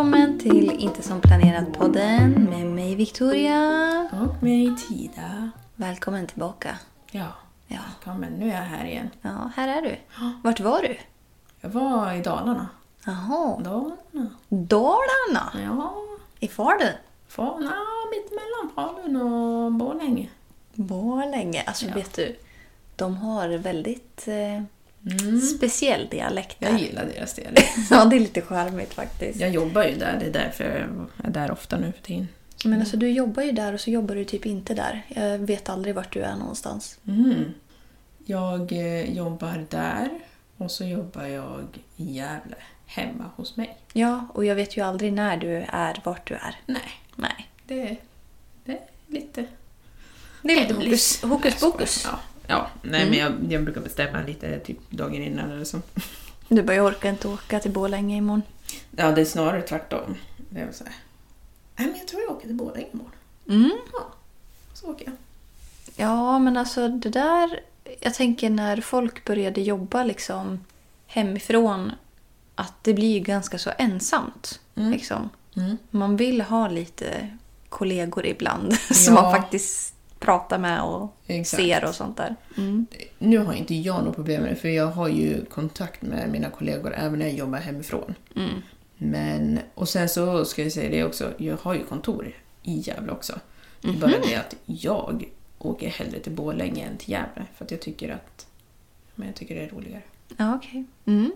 Välkommen till Inte som planerat-podden med mig Victoria. Och mig Tida. Välkommen tillbaka. Ja, Ja, välkommen. Nu är jag här igen. ja här är du. Vart var du? Jag var i Dalarna. Jaha, Dalarna? Dalarna. Ja, I Falun. Fa- na, mitt mellan Falun och Borlänge. Borlänge. Alltså Ja. vet du, de har väldigt eh, speciell dialekt där. Jag gillar deras dialekt. Ja, det är lite charmigt faktiskt. Jag jobbar ju där, det är därför jag är där ofta nu för tiden. Men alltså du jobbar ju där och så jobbar du typ inte där. Jag vet aldrig vart du är någonstans. Mm. Jag eh, jobbar där och så jobbar jag i Gävle, hemma hos mig. Ja, och jag vet ju aldrig när du är vart du är. Nej, Nej. det, det är lite... Det är lite hokus pokus. Ja, ja. nej men jag, jag brukar bestämma lite typ dagen innan eller så. Du bara, jag orkar inte åka till Borlänge imorgon. Ja, det är snarare tvärtom. Det är så här. Nej, men jag tror jag åker till Borlänge imorgon. Mm. Ja, så åker jag. Ja, men alltså det där... Jag tänker när folk började jobba liksom hemifrån att det blir ju ganska så ensamt. Mm. Liksom. Mm. Man vill ha lite kollegor ibland som Ja. man faktiskt pratar med och Exakt. ser och sånt där. Mm. Nu har inte jag något problem med det, för jag har ju kontakt med mina kollegor även när jag jobbar hemifrån. Mm. Men, och sen så ska jag säga det också, jag har ju kontor i Gävle också. Det är bara det att jag åker hellre till Borlänge än till Gävle, för att jag tycker att men jag tycker det är roligare. Ja, okej. Mm.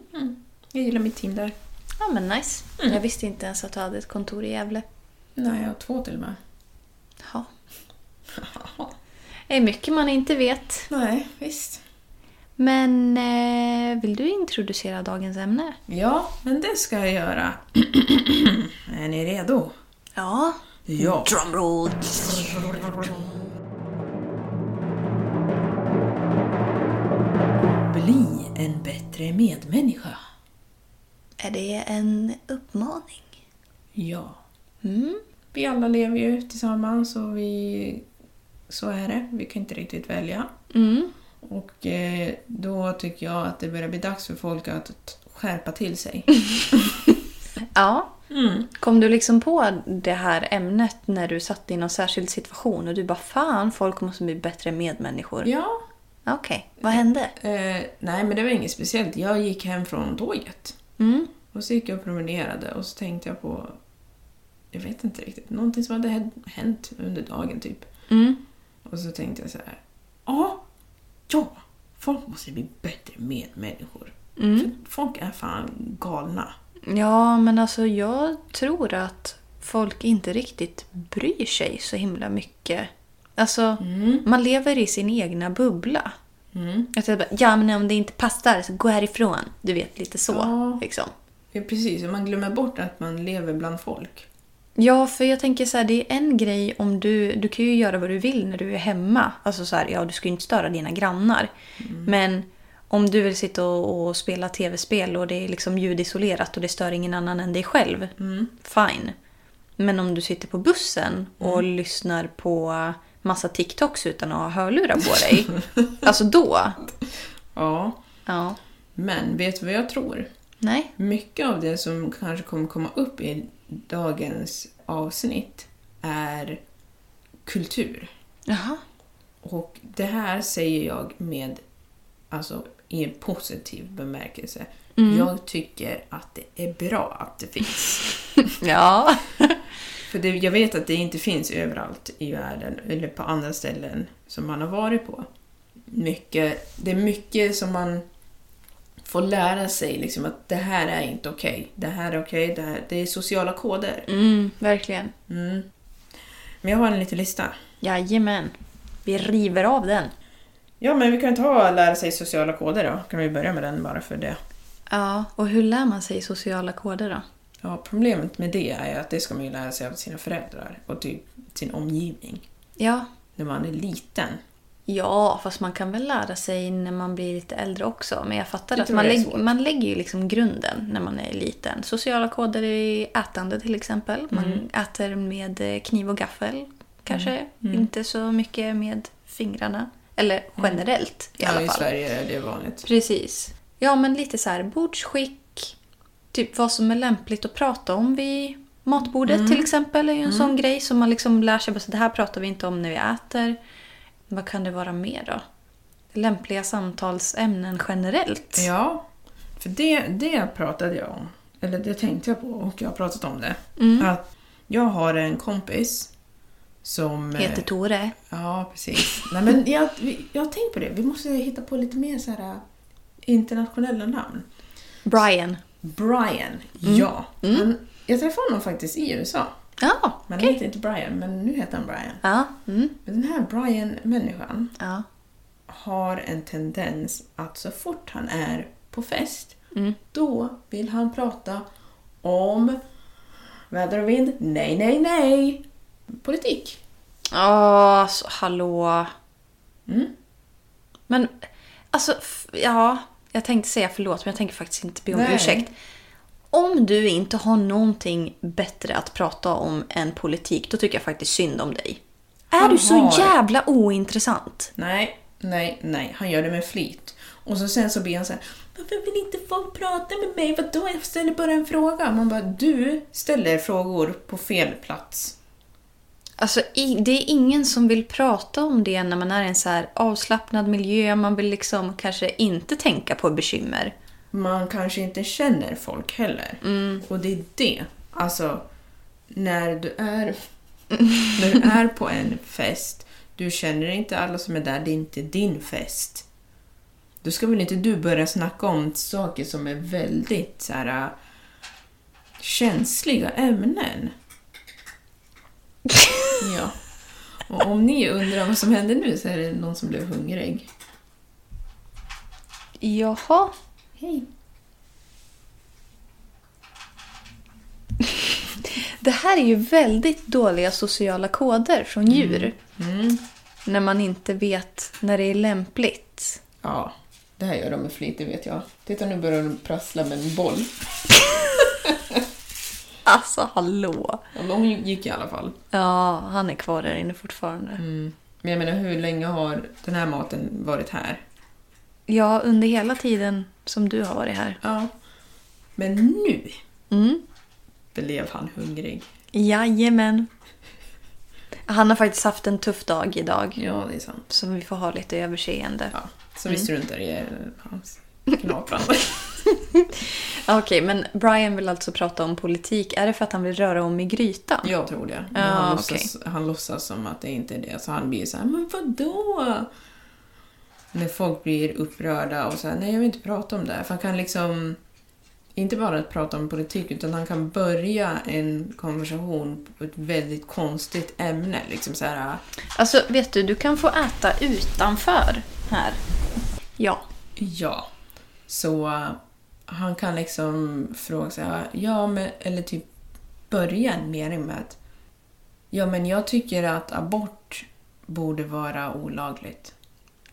Jag gillar mitt team där. Ja, men nice. Mm. Jag visste inte ens att du hade ett kontor i Gävle. Nej, jag har två till och med. Ja. Det är mycket man inte vet. Nej, visst. Men eh, vill du introducera dagens ämne? Ja, men det ska jag göra. är ni redo? Ja. Ja. Drumroll. Bli en bättre medmänniska. Är det en uppmaning? Ja. Mm. Vi alla lever ju tillsammans och vi... Så är det. Vi kan inte riktigt välja. Mm. Och eh, då tycker jag att det börjar bli dags för folk att skärpa till sig. Ja. Mm. Kom du liksom på det här ämnet när du satt i någon särskild situation och du bara fan, folk måste bli bättre medmänniskor? Ja. Okej, vad hände? Eh, nej, men det var inget speciellt. Jag gick hem från tåget. Mm. Och så gick jag och promenerade och så tänkte jag på... Jag vet inte riktigt. Någonting som hade hän- hänt under dagen typ. Mm. Och så tänkte jag så här. Ja, ja, folk måste bli bättre medmänniskor. Mm. För folk är fan galna. Ja, men alltså jag tror att folk inte riktigt bryr sig så himla mycket. Alltså, man lever i sin egna bubbla. Mm. Jag tänkte bara, ja men om det inte passar så gå härifrån. Du vet, lite så. Ja. Liksom. Ja, precis. Man glömmer bort att man lever bland folk. Ja, för jag tänker så här, det är en grej om du... Du kan ju göra vad du vill när du är hemma. Alltså så här, ja, du ska ju inte störa dina grannar. Men om du vill sitta och, och spela tv-spel och det är liksom ljudisolerat och det stör ingen annan än dig själv. Fine. Men om du sitter på bussen och lyssnar på massa TikToks utan att ha hörlurar på dig. alltså då. Ja, Ja. men vet du vad jag tror? Nej. Mycket av det som kanske kommer komma upp i dagens avsnitt är kultur. Jaha. Och det här säger jag med, alltså i en positiv bemärkelse. Jag tycker att det är bra att det finns. Ja. För det, jag vet att det inte finns överallt i världen, eller på andra ställen som man har varit på. Mycket, det är mycket som man får lära sig, liksom att det här är inte okej. Det här är okej, det, här, det är sociala koder. Mm, verkligen. Mm. Men jag har en liten lista. Jajamän. Vi river av den. Ja, men vi kan ta lära sig sociala koder då. Kan vi börja med den bara för det. Ja, och hur lär man sig sociala koder då? Ja, problemet med det är att det ska man ju lära sig av sina föräldrar och typ sin omgivning. Ja. När man är liten. Ja, fast man kan väl lära sig när man blir lite äldre också. Men jag fattar att man, lägg, man lägger ju liksom grunden när man är liten. Sociala koder i ätande till exempel. Man Mm. äter med eh, kniv och gaffel kanske. Inte så mycket med fingrarna. Eller generellt i ja, alla i fall. Sverige är det vanligt. Precis. Ja, men lite så här bordsskick. Typ vad som är lämpligt att prata om vid matbordet till exempel. är ju en sån grej som man liksom lär sig. Så det här pratar vi inte om när vi äter. Vad kan det vara mer då? Lämpliga samtalsämnen generellt. Ja, för det, det pratade jag om. Eller det tänkte jag på och jag har pratat om det. Mm. Att jag har en kompis som... Heter eh, Tore. Ja, precis. Nej, men jag, jag har tänkt på det. Vi måste hitta på lite mer så här eh, internationella namn. Brian. Brian, Mm. ja. Han, jag träffade honom faktiskt i USA. Ja, Men okej. han heter inte Brian, men nu heter han Brian. Ja, mm. Men den här Brian-människan ja. har en tendens att så fort han är på fest, Mm. då vill han prata om väder och vind. Nej, nej, nej! Politik. Åh, alltså hallå. Mm. Men alltså, ja. Jag tänkte säga förlåt, men jag tänker faktiskt inte be om Nej. ursäkt. Om du inte har någonting bättre att prata om än politik, då tycker jag faktiskt synd om dig. Är Han du så har- jävla ointressant? Nej, nej, nej. Han gör det med flit. Och så sen så blir han så här, varför vill inte folk prata med mig? Vadå? Jag ställer bara en fråga. Man bara, du ställer frågor på fel plats. Alltså, det är ingen som vill prata om det när man är i en så här avslappnad miljö. Man vill liksom kanske inte tänka på bekymmer. Man kanske inte känner folk heller. Och det är det. Alltså, när du är, när du är på en fest, du känner inte alla som är där, det är inte din fest. Då ska väl inte du börja snacka om saker som är väldigt så här, äh, känsliga ämnen. ja. Och om ni undrar vad som händer nu så är det någon som blev hungrig. Jaha. Hej. Det här är ju väldigt dåliga sociala koder från djur. Mm. När man inte vet när det är lämpligt. Ja, det här gör de med flit, det vet jag. Titta, nu börjar de prassla med en boll. Alltså hallå. Ja, men hon gick i alla fall. Ja, han är kvar där inne fortfarande. Men jag menar, hur länge har den här maten varit här? Ja, under hela tiden som du har varit här. Ja. Men nu Mm. blev han hungrig. Jajamän. Han har faktiskt haft en tuff dag idag. Ja, det är sant. Så vi får ha lite överseende. Ja, så vi struntar i eh, hans knaprande. Okej, men Brian vill alltså prata om politik. Är det för att han vill röra om i grytan? Jag tror det. Ja, han, okej. låtsas, han låtsas som att det inte är det. Så han blir så här, men vadå? När folk blir upprörda och så här, nej jag vill inte prata om det. här." För han kan liksom, inte bara prata om politik, utan han kan börja en konversation på ett väldigt konstigt ämne. Liksom så här, Alltså, vet du, du kan få äta utanför här. Ja. ja. Så uh, han kan liksom fråga så här, ja men, eller typ börja en mening med att ja, men jag tycker att abort borde vara olagligt.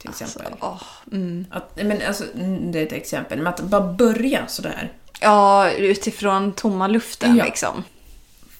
Till exempel. Åh, mm. Att, men alltså, det är ett exempel. Men att bara börja sådär. Ja, utifrån tomma luften Ja. liksom.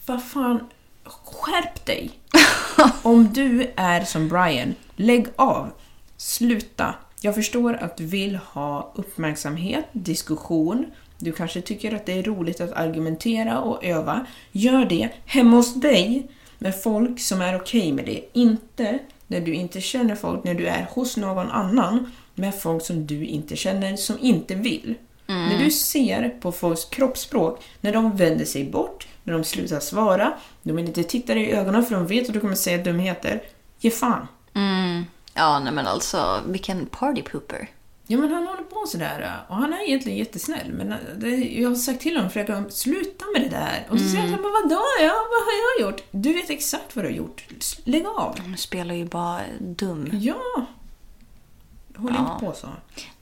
Vad fan, skärp dig! Om du är som Brian, lägg av. Sluta. Jag förstår att du vill ha uppmärksamhet, diskussion. Du kanske tycker att det är roligt att argumentera och öva. Gör det hemma hos dig med folk som är okej med det. Inte när du inte känner folk, när du är hos någon annan med folk som du inte känner, som inte vill. När du ser på folks kroppsspråk, när de vänder sig bort, när de slutar svara, de vill inte titta dig i ögonen för de vet att du kommer säga dumheter. Ge fan. Mm. Ja, nej men alltså vilken party pooper. Ja men han håller på sådär och han är egentligen jättesnäll men det, jag har sagt till honom flera gånger, sluta med det där. Och så säger han men vadå? Ja, vad har jag gjort? Du vet exakt vad du har gjort. Lägg av. De spelar ju bara dum. Ja. Håll Ja. inte på så.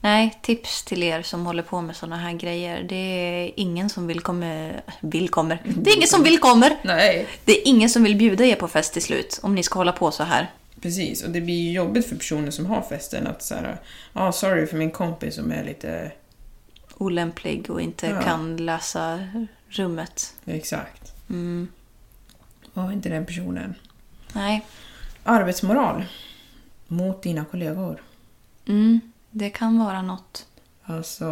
Nej, tips till er som håller på med såna här grejer. Det är ingen som vill kommer. Vill kommer. Det är ingen som vill kommer. Nej. Det är ingen som vill bjuda er på fest till slut om ni ska hålla på så här. Precis, och det blir ju jobbigt för personer som har festen att säga ja ah, sorry för min kompis som är lite... Olämplig och inte Ja. kan läsa rummet. Exakt. Mm. Var inte den personen. Nej, Arbetsmoral. Mot dina kollegor. mm. det kan vara något. Alltså,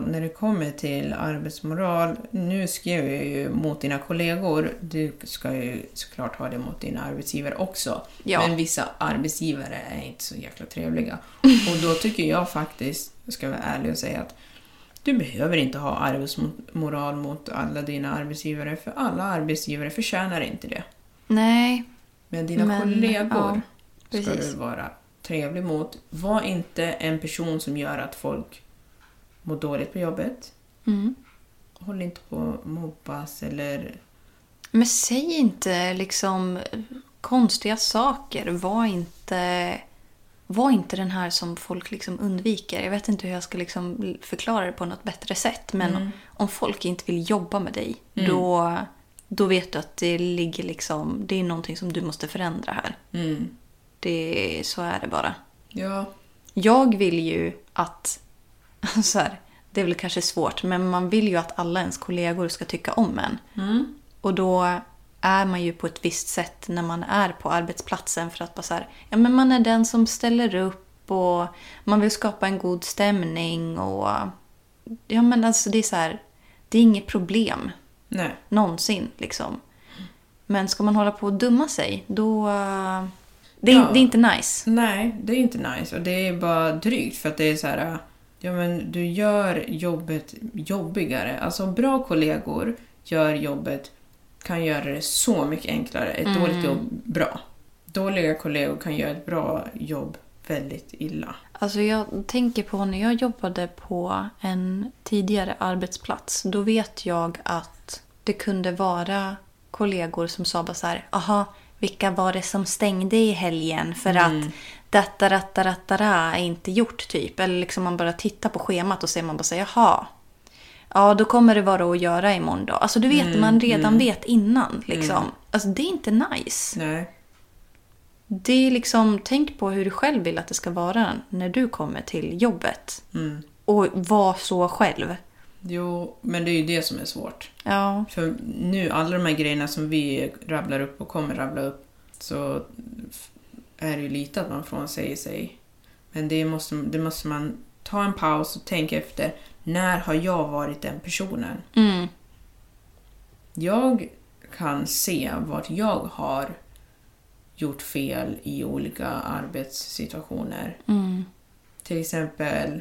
när det kommer till arbetsmoral, nu skrev jag ju mot dina kollegor, du ska ju såklart ha det mot dina arbetsgivare också. Ja. Men vissa arbetsgivare är inte så jäkla trevliga. Och då tycker jag faktiskt, ska jag vara ärlig och säga att du behöver inte ha arbetsmoral mot alla dina arbetsgivare, för alla arbetsgivare förtjänar inte det. Nej, Men dina Men, kollegor ja, ska du vara trevlig mot. Var inte en person som gör att folk mår dåligt på jobbet. mm. Håll inte på att mobbas eller... Men säg inte liksom konstiga saker. Var inte, var inte den här som folk liksom undviker. Jag vet inte hur jag ska liksom förklara det på något bättre sätt. Men om folk inte vill jobba med dig, då, då vet du att det ligger liksom, det är någonting som du måste förändra här. Mm. Det, så är det bara. Ja. Jag vill ju att... Så här, det är väl kanske svårt, men man vill ju att alla ens kollegor ska tycka om en. Mm. Och då är man ju på ett visst sätt när man är på arbetsplatsen för att bara så här, ja, men man är den som ställer upp och man vill skapa en god stämning och ja men alltså det är så här, det är inget problem Nej. någonsin liksom. Men ska man hålla på och dumma sig då det är, Ja. det är inte nice. Nej, det är inte nice. Och det är bara drygt för att det är så här... Ja, men du gör jobbet jobbigare. Alltså bra kollegor gör jobbet, kan göra det så mycket enklare. Ett dåligt jobb, bra. Dåliga kollegor kan göra ett bra jobb väldigt illa. Alltså jag tänker på när jag jobbade på en tidigare arbetsplats. Då vet jag att det kunde vara kollegor som sa bara så här. Aha, vilka var det som stängde i helgen? För att detta, detta, detta, är inte gjort typ. Eller liksom man bara tittar på schemat och ser man bara här, jaha. Ja, då kommer det vara att göra imorgon då. Alltså du vet, man redan vet innan liksom. Alltså det är inte nice. Nej. Det är liksom, tänk på hur du själv vill att det ska vara när du kommer till jobbet. Mm. Och var så själv. Jo, men det är ju det som är svårt. Ja. För nu, alla de här grejerna som vi rabblar upp och kommer rabbla upp, så är det ju lite att man frånsäger sig. Men det måste, det måste man ta en paus och tänka efter. När har jag varit den personen? Mm. Jag kan se vart jag har gjort fel i olika arbetssituationer. Mm. Till exempel,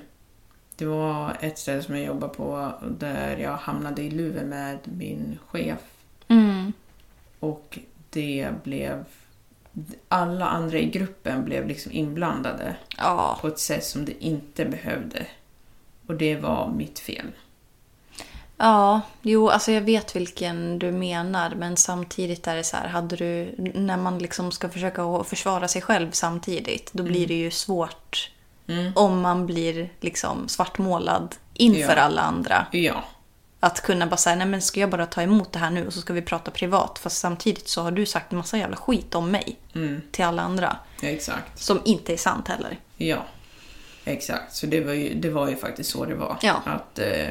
det var ett ställe som jag jobbade på där jag hamnade i luven med min chef Mm. och det blev... Alla andra i gruppen blev liksom inblandade Ja. på ett sätt som det inte behövde. Och det var mitt fel. Ja, jo, alltså jag vet vilken du menar. Men samtidigt är det så här, hade du, när man liksom ska försöka försvara sig själv samtidigt, då blir det ju svårt Mm. om man blir liksom svartmålad inför Ja. alla andra. Ja, Att kunna bara säga, nej men ska jag bara ta emot det här nu och så ska vi prata privat. Fast samtidigt så har du sagt en massa jävla skit om mig till alla andra. Ja, exakt. Som inte är sant heller. Ja, exakt. Så det var ju, det var ju faktiskt så det var. Ja. Att, eh,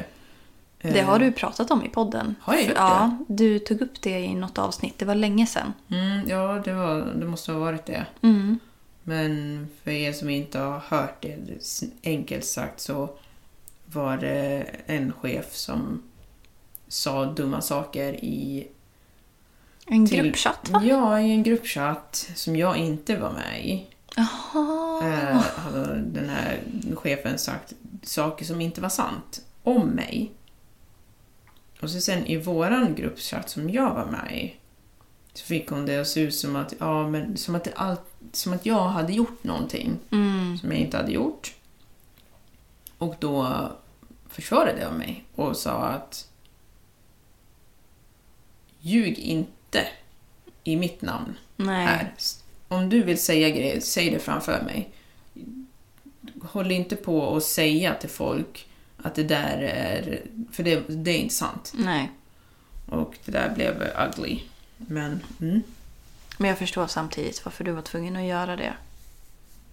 Det har du pratat om i podden. Har jag gjort Ja, du tog upp det i något avsnitt. Det var länge sedan. mm, ja, det, var, det måste ha varit det. Mm. Men för er som inte har hört det, enkelt sagt så var det en chef som sa dumma saker i... En till- gruppchatt va? Ja, i en gruppchatt som jag inte var med i. Jaha. Eh, hade den här chefen sagt saker som inte var sant om mig. Och så sen i våran gruppchatt som jag var med i så fick hon det att se ut som att, ja, men, som att, allt, som att jag hade gjort någonting Mm. som jag inte hade gjort. Och då försvarade jag mig och sa att ljug inte i mitt namn Nej. här. Om du vill säga grejer, säg det framför mig. Håll inte på och säga till folk att det där är... För det, det är inte sant. Nej. Och det där blev ugly. Men, mm. Men jag förstår samtidigt varför du var tvungen att göra det.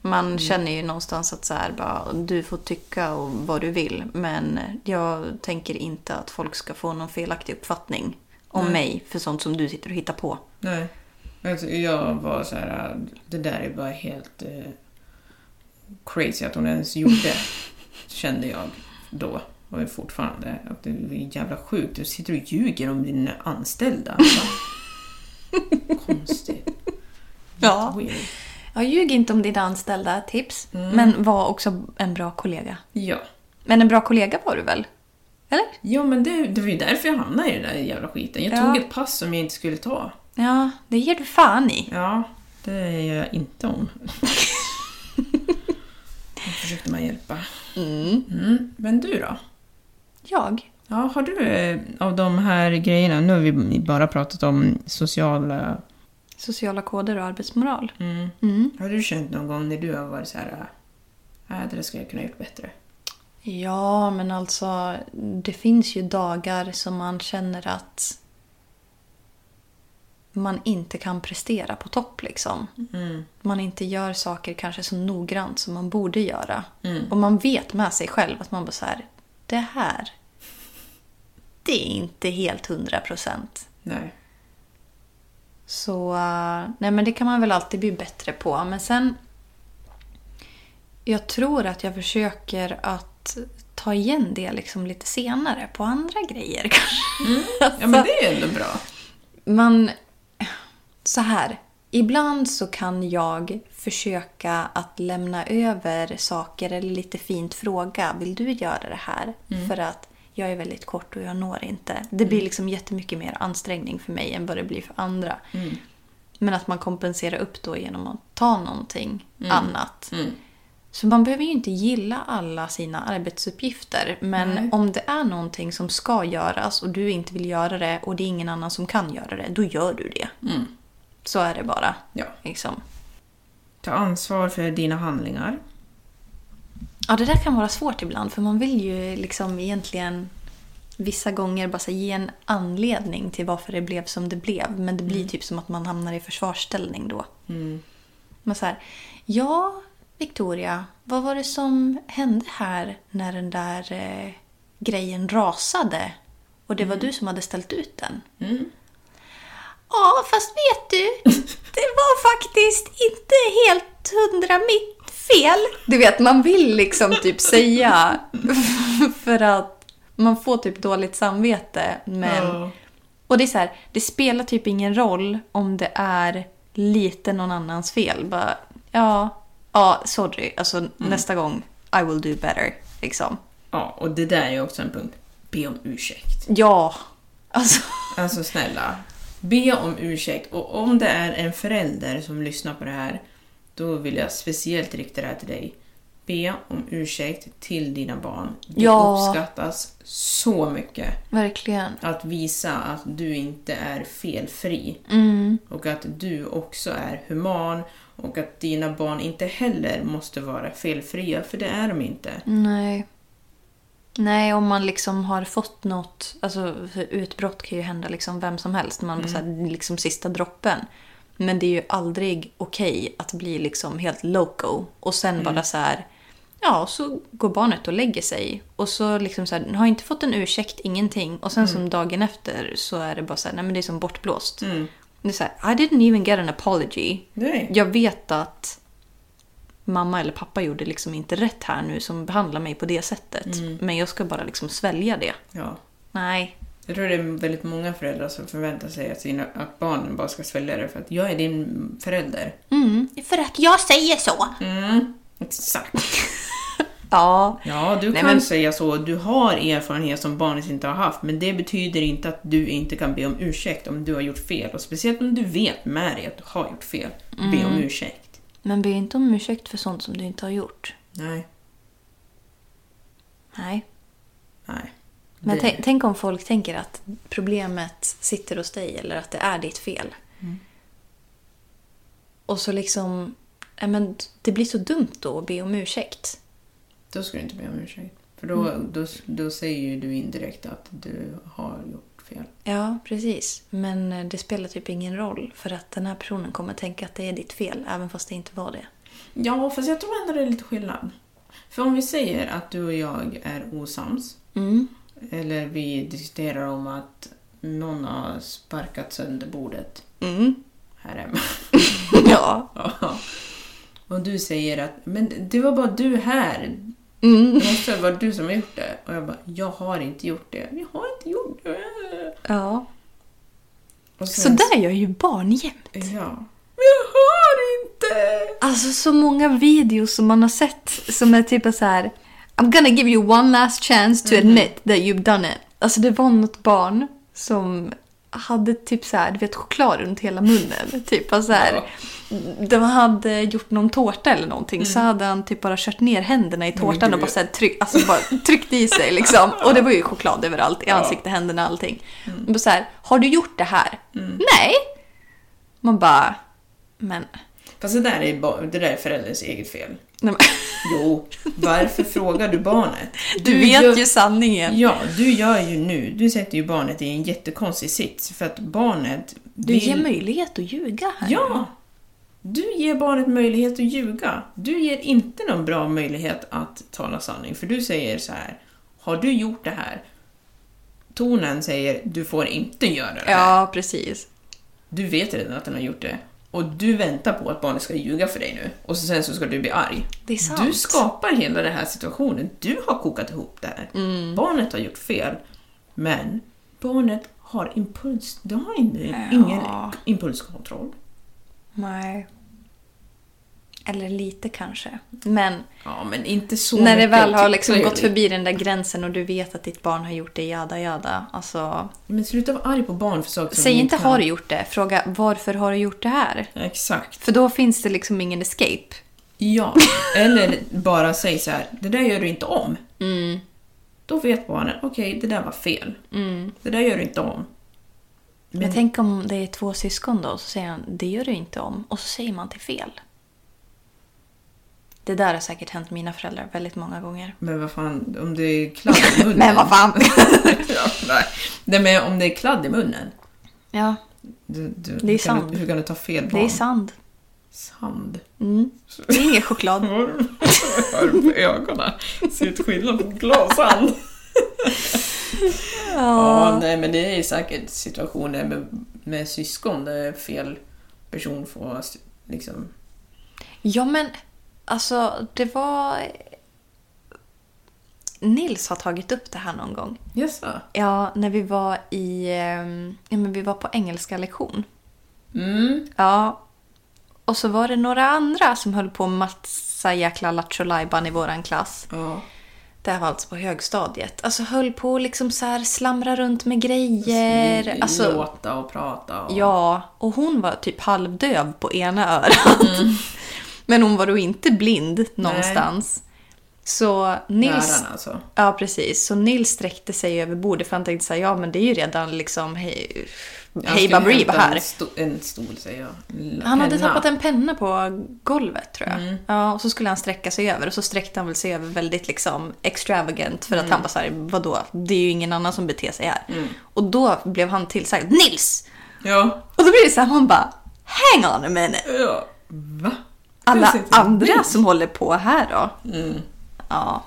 Man Mm. känner ju någonstans att så här, bara, du får tycka och vad du vill. Men jag tänker inte att folk ska få någon felaktig uppfattning om Nej. mig för sånt som du sitter och hittar på. Nej. Alltså, jag var så här, det där är bara helt eh, crazy att hon ens gjorde. kände jag då. Och är fortfarande. Att det är jävla sjukt. Du sitter och ljuger om dina anställda. Konstigt. Ja. Weird. Ljug inte om dina anställda, tips. Mm. Men var också en bra kollega. Ja. Men en bra kollega var du väl? Eller? Ja, men det, det var ju därför jag hamnade i den där jävla skiten. Jag Ja. tog ett pass som jag inte skulle ta. Ja, det ger du fan i. Ja, det gör jag inte om. Då försökte man hjälpa. Mm. Men du då? Jag? Ja, har du eh, av de här grejerna, nu har vi bara pratat om sociala... Sociala koder och arbetsmoral. Mm. Mm. Har du känt någon gång när du har varit så här, äh, det där skulle jag kunna gjort bättre? Ja, men alltså det finns ju dagar som man känner att man inte kan prestera på topp liksom. Mm. Man inte gör saker kanske så noggrant som man borde göra. Mm. Och man vet med sig själv att man bara så här, det här, det är inte helt hundra procent. Nej. Så eh, nej men det kan man väl alltid bli bättre på. Men sen... Jag tror att jag försöker att ta igen det liksom lite senare på andra grejer kanske. Ja, men det är ändå bra. Man... Så här. Ibland så kan jag försöka att lämna över saker eller lite fint fråga. Vill du göra det här? För att jag är väldigt kort och jag når inte. Det blir liksom jättemycket mer ansträngning för mig än vad det blir för andra. Men att man kompenserar upp då genom att ta någonting annat. Mm. Så man behöver ju inte gilla alla sina arbetsuppgifter. Men Nej. om det är någonting som ska göras och du inte vill göra det och det är ingen annan som kan göra det, då gör du det. Mm. Så är det bara. Ja. Liksom. Ta ansvar för dina handlingar. Ja, det där kan vara svårt ibland för man vill ju liksom egentligen vissa gånger bara så ge en anledning till varför det blev som det blev. Men det blir typ som att man hamnar i försvarsställning då. Mm. Men så här, ja, Victoria, vad var det som hände här när den där eh, grejen rasade? Och det var du som hade ställt ut den. Mm. Ja, fast vet du, det var faktiskt inte helt hundra mitt fel. Du vet, man vill liksom typ säga för att man får typ dåligt samvete. Men Ja. och det är så här, det spelar typ ingen roll om det är lite någon annans fel. Bara, ja, ja, sorry. Alltså nästa gång, I will do better. Liksom. ja, och det där är ju också en punkt. Be om ursäkt. Ja, alltså. Alltså snälla, be om ursäkt. Och om det är en förälder som lyssnar på det här, då vill jag speciellt rikta det här till dig. Be om ursäkt till dina barn. Det Ja. uppskattas så mycket. Verkligen. Att visa att du inte är felfri. Mm. Och att du också är human. Och att dina barn inte heller måste vara felfria, för det är de inte. Nej. Nej, om man liksom har fått något... Alltså, för utbrott kan ju hända liksom vem som helst. Man bara så här, liksom sista droppen. Men det är ju aldrig okej att bli liksom helt loco. Och sen bara så här... Ja, så går barnet och lägger sig. Och så liksom så här, har inte fått en ursäkt, ingenting. Och sen som dagen efter så är det bara så här, nej men det är som bortblåst. Det är så här, I didn't even get an apology. Nej. Jag vet att mamma eller pappa gjorde liksom inte rätt här nu som behandlar mig på det sättet. Men jag ska bara liksom svälja det. Ja. Nej. Jag tror det är väldigt många föräldrar som förväntar sig att, sina, att barnen bara ska svälja det för att jag är din förälder. Mm, för att jag säger så. Mm, exakt. Ja. Ja, du Nej, kan men- säga så. Du har erfarenhet som barnet inte har haft, men det betyder inte att du inte kan be om ursäkt om du har gjort fel. Och speciellt om du vet med dig att du har gjort fel. Be om Mm. ursäkt. Men be inte om ursäkt för sånt som du inte har gjort. Nej, Nej. nej. Men Det- tänk, tänk om folk tänker att problemet sitter hos dig eller att det är ditt fel. Och så liksom... ja, Men det blir så dumt då att be om ursäkt. Då ska du inte be om ursäkt. För då, Mm. då, då säger ju du indirekt att du har gjort fel. Ja, precis. Men eh, det spelar typ ingen roll för att den här personen kommer tänka att det är ditt fel även fast det inte var det. Ja, fast jag tror ändå det är lite skillnad. För om vi säger att du och jag är osams, Mm. Eller vi diskuterar om att någon har sparkat sönder bordet Mm. här hemma. Ja. Ja. Och du säger att men det var bara du här. Mm. Det måste vara du som har gjort det. Och jag bara, jag har inte gjort det. Jag har inte gjort det. Ja. Och Så sen- där gör ju barn jämt. Ja. Men jag har inte! Alltså så många videos som man har sett som är typ så här. I'm gonna give you one last chance to admit that you've done it. Alltså det var något barn som hade typ så här, du vet choklad runt hela munnen. Typ alltså så här. De hade gjort någon tårta eller någonting så hade han typ bara kört ner händerna i tårtan gud. och bara, så här, tryck, alltså bara tryckt i sig liksom. Och det var ju choklad överallt, i ansiktet, händerna, allting. Och bara så här, har du gjort det här? Nej! Man bara, men... Fast det där är, det där är förälderns eget fel. Nej, Jo, varför frågar du barnet? Du, vet gör- ju sanningen. Ja, du gör ju nu, du sätter ju barnet i en jättekonstig sits. För att barnet Du ger möjlighet att ljuga här. Ja! Du ger barnet möjlighet att ljuga. Du ger inte någon bra möjlighet att tala sanning. För du säger så här, har du gjort det här? Tonen säger, du får inte göra det här. Ja, precis. Du vet redan att den har gjort det. Och du väntar på att barnet ska ljuga för dig nu. Och så sen så ska du bli arg. Det är sant. Du skapar hela den här situationen. Du har kokat ihop det här. Mm. Barnet har gjort fel. Men barnet har impuls... Du har inte, ingen impulskontroll. Nej. Eller lite kanske. Men Ja, men inte så när det väl har typ, liksom gått förbi den där gränsen och du vet att ditt barn har gjort det, jada jada. Alltså, Men sluta vara arg på barn för saker som säg inte har du gjort det, fråga varför har du gjort det här? Exakt. För då finns det liksom ingen escape. Ja. Eller bara säg så här, det där gör du inte om. Mm. Då vet barnen, okej, det där var fel. Det där gör du inte om. Men, tänk om det är två syskon då, så säger han det gör du inte om. Och så säger man till fel. Det där har säkert hänt mina föräldrar väldigt många gånger. Men vad fan, om det är kladd i munnen. Men vad fan! ja, nej. nej, men om det är kladd i munnen. ja, Du, du, Det är sand. Du, hur kan du ta fel barn? det är sand. Sand. Mm. Det är ingen choklad. Hör på ögonen? Ser ut skillnad på glas och sand. Ja, nej men det är säkert situationer med, med syskon där fel person får liksom... Ja, men alltså det var... Nils har tagit upp det här någon gång. Jaså? Ja, när vi var i... ehm, Ja, men vi var på engelska lektion. Mm. Ja. Och så var det några andra som höll på med massa jäkla lattjo i våran klass. Ja. Det här var alltså på högstadiet. Alltså höll på att liksom så här slamra runt med grejer. Alltså, Låta och prata och... Ja, och hon var typ halvdöv på ena örat. Men hon var då inte blind någonstans. Så Nils... Lärarna alltså. Ja, precis. Så Nils sträckte sig över bordet för han tänkte så här, ja men det är ju redan liksom hej, Hej skulle Babri hämta var här. En, sto- en stol säger jag. En Han hade penna. tappat en penna på golvet tror jag. Ja, och så skulle han sträcka sig över och så sträckte han väl sig över väldigt liksom extravagant för att han bara såhär, vadå? Det är ju ingen annan som beter sig här. Och då blev han tillsagd, Nils! Ja. Och då blir det så här, man bara, hang on a minute! ja. Va? Alla andra som håller på här då? Mm. Ja.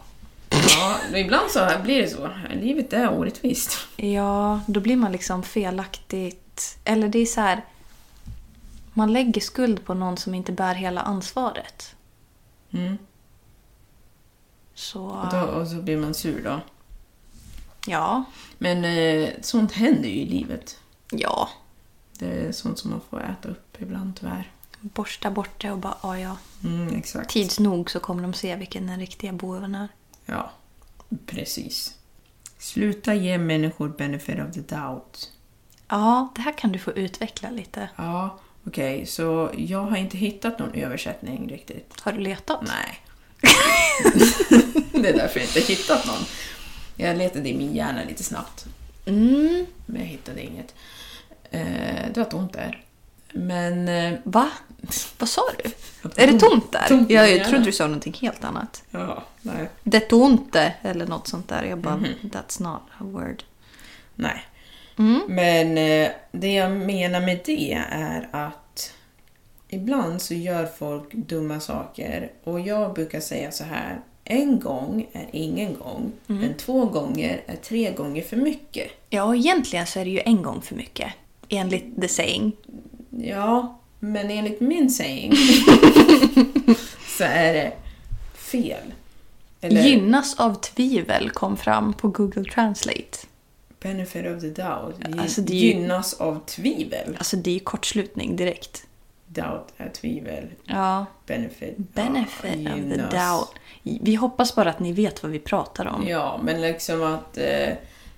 Ja, ibland så här blir det så. Livet är orättvist. Ja, då blir man liksom felaktigt... Eller det är så här... Man lägger skuld på någon som inte bär hela ansvaret. Mm. Så... Och, då, och så blir man sur då. Ja. Men eh, sånt händer ju i livet. Ja. Det är sånt som man får äta upp ibland tyvärr. Borsta bort det och bara, ja ja. Mm, exakt. Tids nog så kommer de se vilken den riktiga boven är. Ja, precis. Sluta ge människor benefit of the doubt. Ja, det här kan du få utveckla lite. Ja, okej, så jag har inte hittat någon översättning riktigt. Har du letat? Nej. det är därför jag inte hittat någon. Jag letade i min hjärna lite snabbt, Mm. men jag hittade inget. Eh, det var tomt där. Men... Eh, Va? Vad sa du? Är det tomt där? Tomt jag trodde du sa någonting helt annat. ja, nej. Det tonte eller något sånt där. Jag bara, that's not a word. Nej. Mm. Men eh, det jag menar med det är att ibland så gör folk dumma saker och jag brukar säga så här. En gång är ingen gång, Mm. men två gånger är tre gånger för mycket. Ja, och egentligen så är det ju en gång för mycket. Enligt the saying. Ja, men enligt min saying så är det fel. Eller Gynnas av tvivel kom fram på Google Translate. benefit of the doubt. Alltså, det är ju- Gynnas av tvivel. Alltså det är ju kortslutning direkt. Doubt är tvivel. Ja, Benefit. benefit ja, of the doubt. Vi hoppas bara att ni vet vad vi pratar om. Ja, men liksom att eh,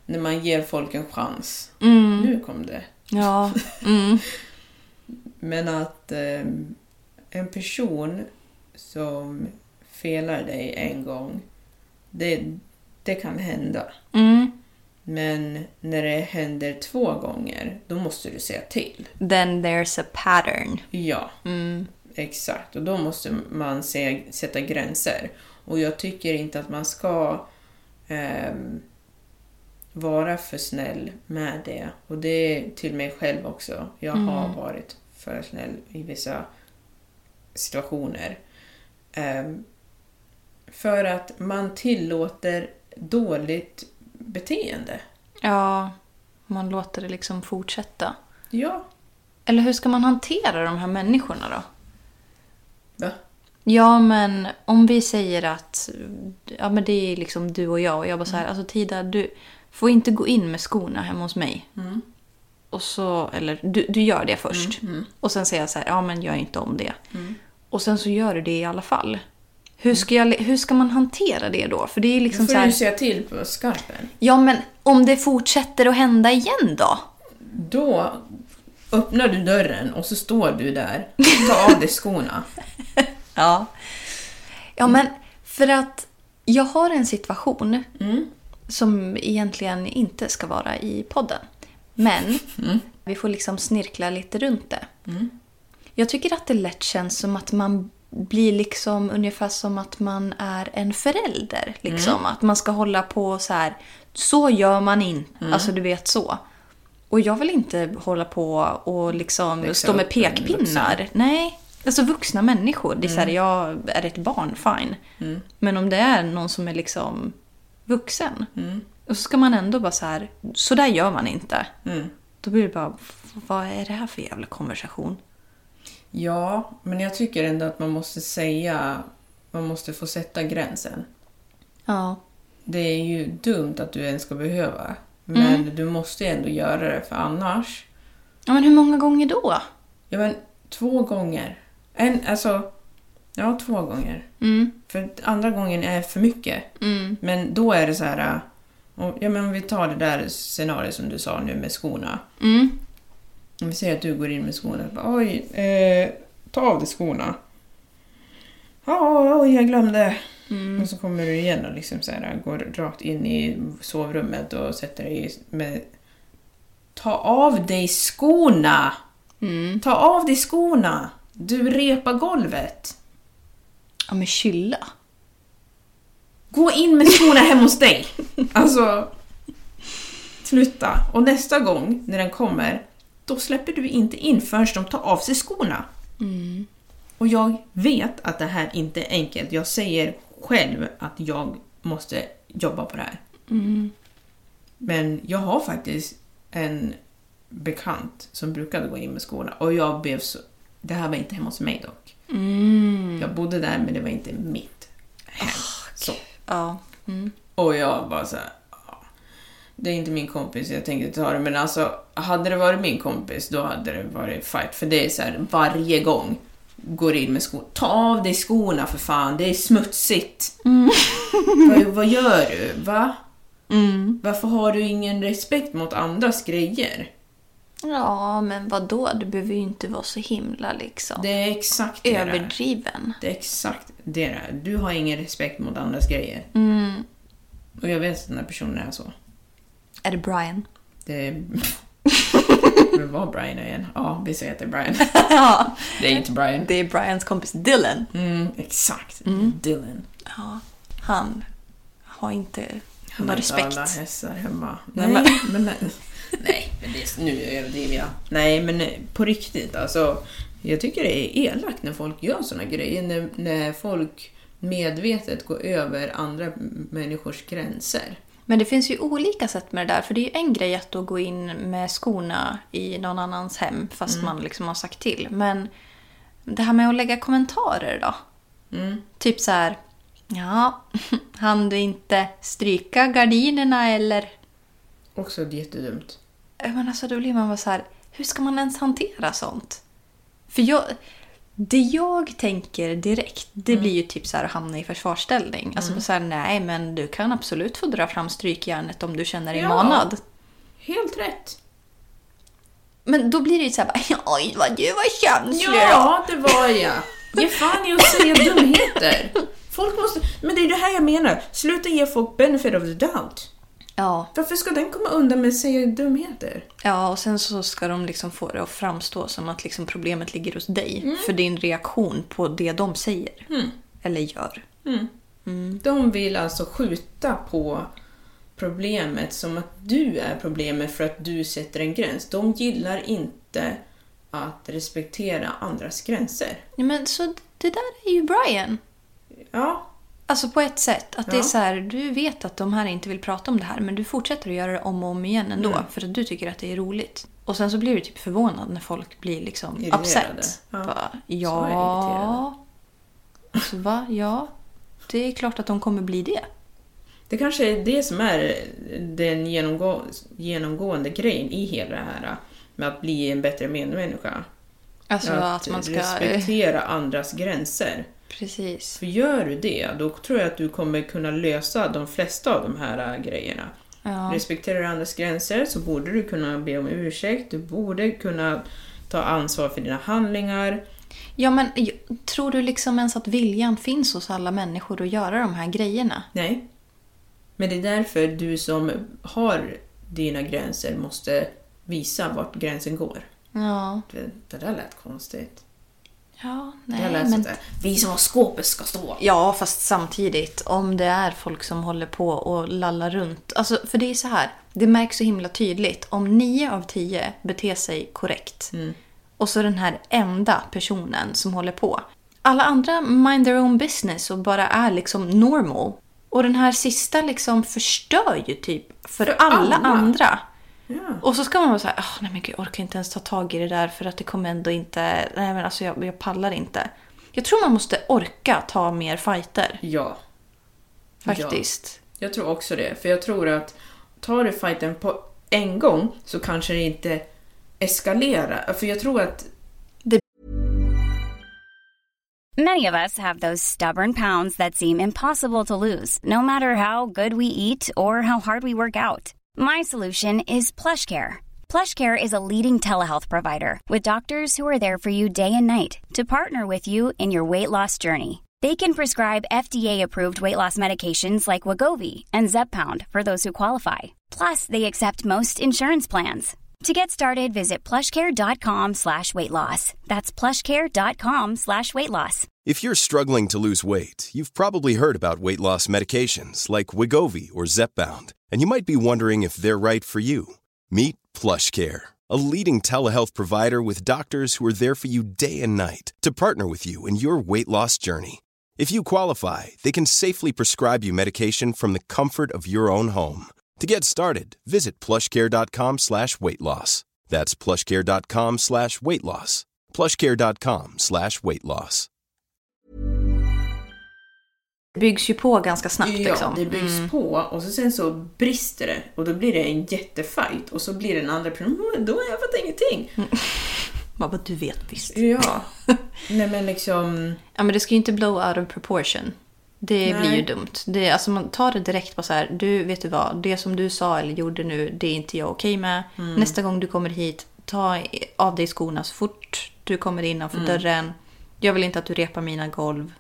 när man ger folk en chans. Mm. Nu kom det. Ja. Mm. Men att eh, en person som felar dig en gång, det, det kan hända. Mm. Men när det händer två gånger, då måste du säga till. Then there's a pattern. Ja, Mm. exakt. Och då måste man se, sätta gränser. Och jag tycker inte att man ska ehm, vara för snäll med det. Och det är till mig själv också. Jag har varit för snäll i vissa situationer. Ehm, för att man tillåter dåligt beteende. Ja, man låter det liksom fortsätta. Ja. Eller hur ska man hantera de här människorna då? Va? Ja, men om vi säger att ja, men det är liksom du och jag och jag bara så här, alltså Tida, du får inte gå in med skorna hemma hos mig. Och så, eller du, du gör det först. Och sen säger jag så här, ja men gör inte om det. Och sen så gör du det i alla fall. Hur ska, jag, hur ska man hantera det då? För det är Då liksom får så här, du säga till på skarpen. ja men om det fortsätter att hända igen då? Då öppnar du dörren och så står du där. Ta av dig skorna. Ja. Ja, men för att jag har en situation som egentligen inte ska vara i podden. Men vi får liksom snirkla lite runt det. Jag tycker att det lätt känns som att man blir liksom ungefär som att man är en förälder. Liksom. Att man ska hålla på så här. Så gör man inte. Alltså du vet så. Och jag vill inte hålla på och liksom Växa stå med pekpinnar. Nej, alltså vuxna människor. Det är så här, jag är ett barn, fine. Men om det är någon som är liksom vuxen. Och så ska man ändå bara så här, så där gör man inte. Mm. Då blir det bara, vad är det här för jävla konversation? Ja, men jag tycker ändå att man måste säga, man måste få sätta gränsen. Ja. Det är ju dumt att du ens ska behöva. Men du måste ju ändå göra det för annars. Ja, men hur många gånger då? Ja men två gånger. En, alltså, ja två gånger. Mm. För andra gången är för mycket. Mm. Men då är det så här... om- Ja, men om vi tar det där scenariot som du sa nu med skorna. Mm. Om vi säger att du går in med skorna och bara, oj, eh, ta av dig skorna. Ja, oj, jag glömde. Och så kommer du igen och liksom så här, går rakt in i sovrummet och sätter dig med Ta av dig skorna! Ta av dig skorna! Du repar golvet. Ja men kylla. Gå in med skorna hem hos dig! Alltså, sluta. Och nästa gång när den kommer, då släpper du inte in förrän de tar av sig skorna. Och jag vet att det här inte är enkelt. Jag säger själv att jag måste jobba på det här. Men jag har faktiskt en bekant som brukade gå in med skorna och jag blev så... Det här var inte hemma hos mig dock. Jag bodde där men det var inte mitt hem. så. Ja. Mm. Och jag bara så här, "Ja, Det är inte min kompis, jag tänkte ta det. Men alltså, hade det varit min kompis, då hade det varit fight. För det är så här, varje gång går in med skor. Ta av dig skorna för fan, det är smutsigt. vad, vad gör du? Va? Varför har du ingen respekt mot andras grejer? Ja men vad då? Du behöver ju inte vara så himla liksom Det är exakt det det överdriven. Det är exakt det det är. Du har ingen respekt mot andras grejer. Och jag vet att den här personen är så. Är det Brian? Det... Men var Brian igen? Ja, vi säger att det är Brian. ja. Det är inte Brian. Det är Brians kompis Dylan. Mm, exakt. Dylan. Ja. Han har inte Han har respekt. inte alla hästar hemma. Nej, Nej, men- men... nej, nej, men det, nu överdriver jag. Nej, men eh, på riktigt alltså. Jag tycker det är elakt när folk gör såna grejer. När, när folk medvetet går över andra människors gränser. Men det finns ju olika sätt med det där. För det är ju en grej att då gå in med skorna i någon annans hem fast man liksom har sagt till. Men det här med att lägga kommentarer då? Typ så här. Ja, hann du inte stryka gardinerna eller? Också jättedumt. Men alltså då blir man bara så här. Hur ska man ens hantera sånt? För jag... Det jag tänker direkt, det blir ju typ så här att hamna i försvarsställning. Alltså så här, nej men du kan absolut få dra fram strykjärnet om du känner dig Ja. manad. Helt rätt. Men då blir det ju så här, oj vad du var känslig Ja, det var jag. Ge fan i att säga dumheter. Folk måste... Men det är det här jag menar. Sluta ge folk benefit of the doubt. Ja, Varför ska den komma undan med att säga dumheter? ja, och sen så ska de liksom få det att framstå som att liksom problemet ligger hos dig. För din reaktion på det de säger. Eller gör. De vill alltså skjuta på problemet som att du är problemet för att du sätter en gräns. De gillar inte att respektera andras gränser. Ja, men så det där är ju Brian. Ja, Alltså på ett sätt. Att det är så här, du vet att de här inte vill prata om det här men du fortsätter att göra det om och om igen ändå. För att du tycker att det är roligt. Och sen så blir du typ förvånad när folk blir liksom Irriterade. upset. Ja. Bara, Så ja. Alltså va? Ja. Det är klart att de kommer bli det. det kanske är det som är den genomgå genomgående grejen i hela det här med att bli en bättre medmänniska. Alltså att, att man ska... respektera andras gränser. Precis. För gör du det, då tror jag att du kommer kunna lösa de flesta av de här äh, grejerna. Ja. Respekterar du andras gränser så borde du kunna be om ursäkt, du borde kunna ta ansvar för dina handlingar. ja men tror du liksom ens att viljan finns hos alla människor att göra de här grejerna? Nej. Men det är därför du som har dina gränser måste visa vart gränsen går. Ja. Det, det där lät konstigt. Ja, nej men... vi som har skåpet ska stå. Ja, fast samtidigt om det är folk som håller på och lallar runt. Alltså, för det är så här, det märks så himla tydligt. Om nio av tio beter sig korrekt och så den här enda personen som håller på. Alla andra mind their own business och bara är liksom normal. Och den här sista liksom förstör ju typ för, För alla, alla. andra. Ja. Och så ska man vara så här, "Ah, nej men gud, jag orkar inte ens ta tag i det där för att det kommer ändå inte, nej men alltså jag, jag pallar inte. Jag tror man måste orka ta mer fighter. ja. Faktiskt. Jag tror också det. För jag tror att tar du fighten på en gång så kanske det inte eskalerar. För jag tror att Many of us have those stubborn pounds that seem impossible to lose, no matter how good we eat or how hard we work out. My solution is PlushCare. PlushCare is a leading telehealth provider with doctors who are there for you day and night to partner with you in your weight loss journey. They can prescribe FDA-approved weight loss medications like Wagovi and Zepbound for those who qualify. Plus, they accept most insurance plans. To get started, visit plushcare.com slash weight loss. That's plushcare.com slash weight loss. If you're struggling to lose weight, you've probably heard about weight loss medications like Wigovi or Zepbound, and you might be wondering if they're right for you. Meet PlushCare, a leading telehealth provider with doctors who are there for you day and night to partner with you in your weight loss journey. If you qualify, they can safely prescribe you medication from the comfort of your own home. To get started, visit plushcare.com slash weight loss. That's plushcare.com slash weight loss. plushcare.com slash weight loss. Byggs ju på ganska snabbt Ja, liksom. det byggs på och så sen så brister det och då blir det en jättefight och så blir den andra personen "Mm, då har jag fått ingenting. Man bara, du vet visst. Ja. Nej men liksom... Ja men det ska ju inte blow out of proportion. Det Nej. blir ju dumt. Det, alltså man tar det direkt på så här, du vet du vad, det som du sa eller gjorde nu, det är inte jag okej med. Nästa gång du kommer hit, ta av dig skorna så fort du kommer innanför dörren. Jag vill inte att du repar mina golv.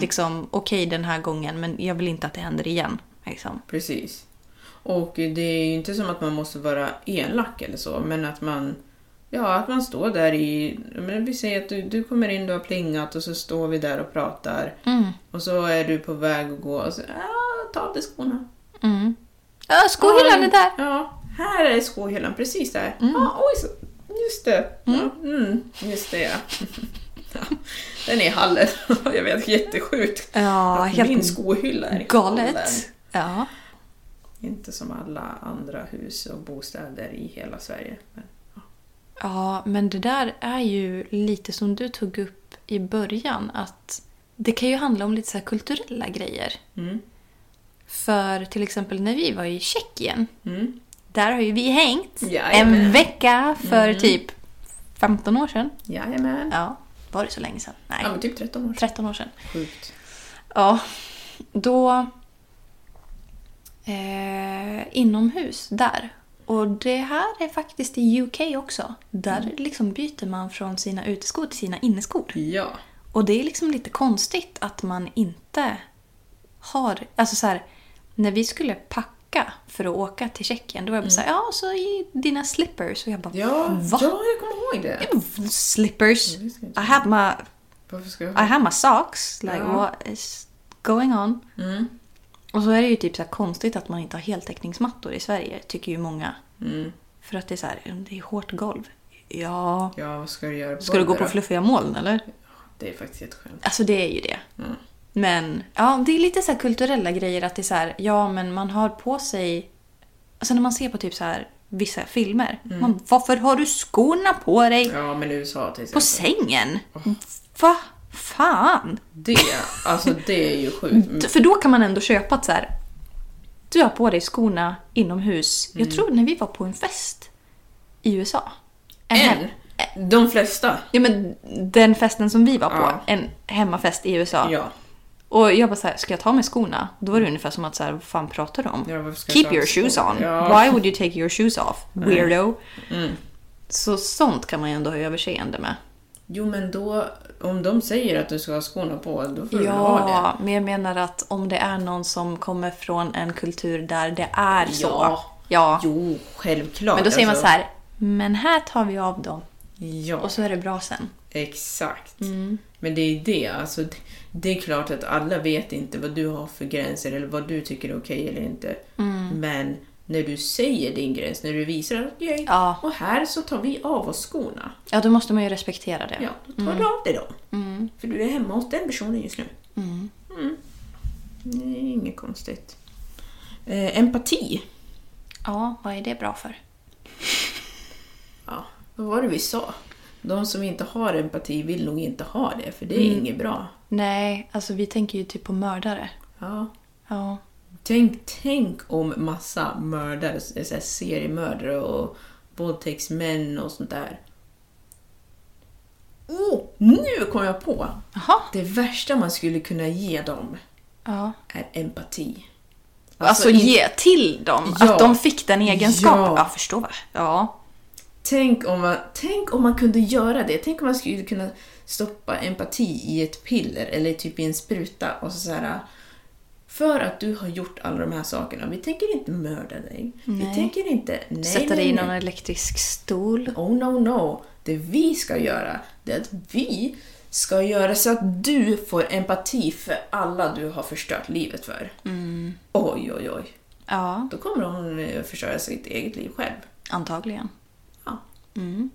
Liksom, okej den här gången, men jag vill inte att det händer igen. Liksom. Precis. Och det är ju inte som att man måste vara elak eller så, men att man Ja, att man står där i... Men vi säger att du, du kommer in, du har plingat och så står vi där och pratar. Och så är du på väg att gå och så... Ja, ta av dig skorna. Ja, skohyllan är där! Ja, här är skohyllan, precis där. Ja, oj, så, just det. Ja, mm, just det, ja. ja. Den är i hallen. Jag vet, jättesjukt. Ja, att helt min skohylla är i hallen. galet. Ja. Inte som alla andra hus och bostäder i hela Sverige. Men, Ja, men det där är ju lite som du tog upp i början. Att det kan ju handla om lite så här kulturella grejer. Mm. För till exempel när vi var i Tjeckien. Mm. Där har ju vi hängt Jajamän. en vecka för typ 15 år sedan. Jajamän. Ja. Ja, var det så länge sedan? Nej, men typ 13 år sedan. 13 år sedan. Sjukt. Ja, då... Eh, inomhus där. Och det här är faktiskt i UK också. Där liksom byter man från sina uteskor till sina inneskor. Ja. Och det är liksom lite konstigt att man inte har... Alltså så här, när vi skulle packa för att åka till Tjeckien, då var jag bara så här, ja, så i dina slippers. Och jag bara, Mm. Ja, va? ja, jag kommer ihåg det. Slippers? I have my, Varför ska jag I have my socks. Like, Ja. what is going on? Mm. Och så är det ju typ så här konstigt att man inte har heltäckningsmattor i Sverige, tycker ju många. Mm. För att det är så här, det är hårt golv. Ja. Ja, vad ska du göra Ska du gå på fluffiga moln eller? Det är faktiskt jätteskönt. Alltså det är ju det. Mm. Men ja, det är lite så kulturella grejer att det är så här, ja men man har på sig... Alltså när man ser på typ så här vissa filmer. Man, varför har du skorna på dig Mm. Ja, men USA till på exempel. sängen? Va? Fan! Det, alltså det är ju sjukt. För då kan man ändå köpa att så här, du har på dig skorna inomhus. Jag Mm. tror när vi var på en fest i USA. En En? hem- De flesta. Ja men den festen som vi var på, Ja. en hemmafest i USA. Ja. Och jag bara så här, ska jag ta med skorna? Då var det ungefär som att så här, vad fan pratar du om? Ja, Keep your shoes on. Ja. Why would you take your shoes off? Weirdo. Mm. Så sånt kan man ju ändå ha överseende med. Jo, men då... Om de säger att du ska ha skorna på, då får du ha det. Ja, men jag menar att om det är någon som kommer från en kultur där det är så. Ja. ja. Jo, självklart. Men då säger man alltså. så här, men här tar vi av dem. Ja, Och så är det bra sen. exakt. Mm. Men det är det, alltså. det- är klart att alla vet inte vad du har för gränser eller vad du tycker är okej eller inte. Mm. Men när du säger din gräns, när du visar att okej, Ja. och här så tar vi av oss skorna. Ja, då måste man ju respektera det. Ja, då tar du av dig dem. För du är hemma hos den personen just nu. Mm. Det är inget konstigt. Eh, empati. Ja, vad är det bra för? Ja, vad var det vi sa? De som inte har empati vill nog inte ha det, för det är inget bra. Nej, alltså vi tänker ju typ på mördare. Ja. Ja. Tänk, tänk om massa mördare, så här seriemördare och våldtäktsmän och sånt där. Oh, nu kom jag på! Jaha. Det värsta man skulle kunna ge dem Ja. är empati. Alltså, in- ge till dem. Ja. Att de fick den egenskapen. Ja. Ja, förstår? Ja. Tänk om, man, tänk om man kunde göra det. Tänk om man skulle kunna stoppa empati i ett piller eller typ i en spruta och så, så här, För att du har gjort alla de här sakerna. Vi tänker inte mörda dig. Vi Nej. tänker inte... Nej, Sätta dig i någon elektrisk stol. Oh no no. Det vi ska göra, det är att vi ska göra så att du får empati för alla du har förstört livet för. Mm. Oj, oj, oj. Ja, Då kommer hon eh, förstöra sitt eget liv själv. antagligen. Ja.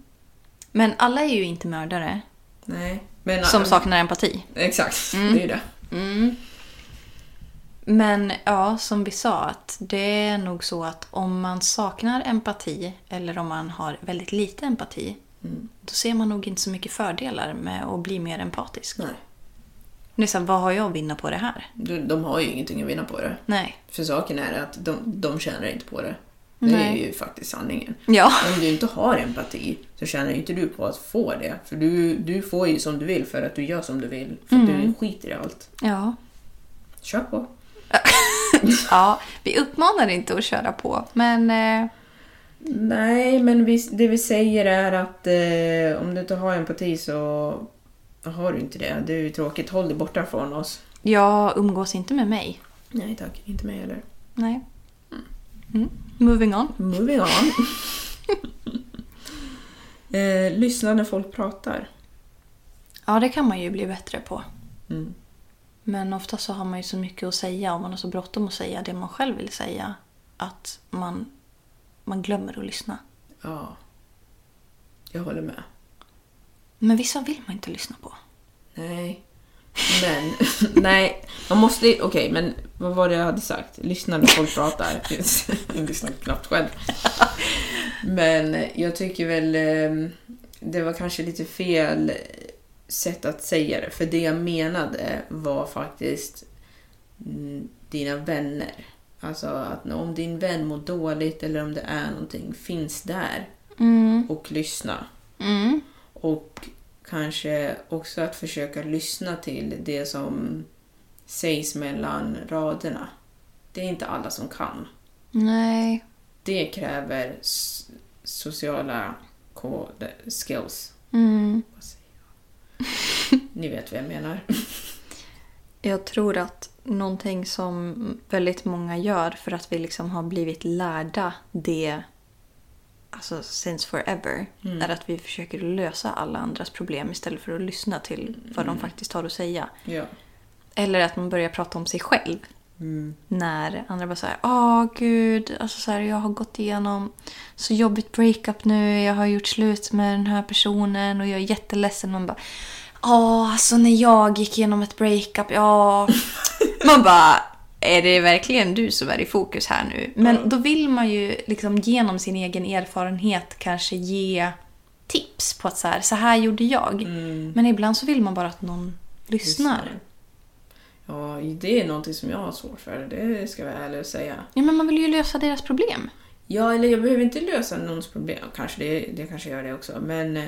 Men alla är ju inte mördare Nej. Men, som saknar empati. Exakt, Mm. det är det. Men ja, som vi sa, att det är nog så att om man saknar empati eller om man har väldigt lite empati då ser man nog inte så mycket fördelar med att bli mer empatisk. Nej. Det är så här, vad har jag att vinna på det här? De, de har ju ingenting att vinna på det. Nej. För saken är att de, de tjänar inte på det. Det Nej. är ju faktiskt sanningen. Ja. Om du inte har empati så tjänar inte du på att få det. För du, du får ju som du vill för att du gör som du vill. För att du skiter i allt. Ja. Kör på. ja, vi uppmanar inte att köra på, men eh, Nej, men vi, det vi säger är att eh, om du inte har empati så har du inte det. Det är ju tråkigt. Håll dig borta från oss. jag umgås inte med mig. Nej tack, inte mig heller. Nej. Mm. Moving on. Moving on. eh, lyssna när folk pratar. Ja, det kan man ju bli bättre på. Mm. Men ofta så har man ju så mycket att säga och man har så bråttom att säga det man själv vill säga att man, man glömmer att lyssna. Ja. Jag håller med. Men vissa vill man inte lyssna på. Nej. Men, nej. Man måste, okej men vad var det jag hade sagt? Lyssna när folk pratar. Jag lyssnar knappt själv. Men jag tycker väl eh, det var kanske lite fel sätt att säga det. För det jag menade var faktiskt mm, dina vänner. Alltså att om din vän mår dåligt eller om det är någonting, finns där och lyssna. Mm. Och kanske också att försöka lyssna till det som sägs mellan raderna. Det är inte alla som kan. Nej. Det kräver sociala kod- skills. Mm. Ni vet vad jag menar. Jag tror att någonting som väldigt många gör för att vi liksom har blivit lärda det alltså since forever är att vi försöker lösa alla andras problem istället för att lyssna till vad de faktiskt har att säga. Ja. Eller att man börjar prata om sig själv. När andra bara säger Åh gud, alltså så här, jag har gått igenom så jobbigt breakup nu. Jag har gjort slut med den här personen och jag är jätteledsen. Man bara Åh, alltså när jag gick igenom ett breakup, ja. Man bara är det verkligen du som är i fokus här nu? Men då vill man ju liksom genom sin egen erfarenhet kanske ge tips på att så här, så här gjorde jag. Men ibland så vill man bara att någon lyssnar. Ja, det är någonting som jag har svårt för. Det ska jag vara ärlig och säga. Ja, men man vill ju lösa deras problem. Ja, eller jag behöver inte lösa någons problem. Kanske det, det kanske gör det också. Men eh,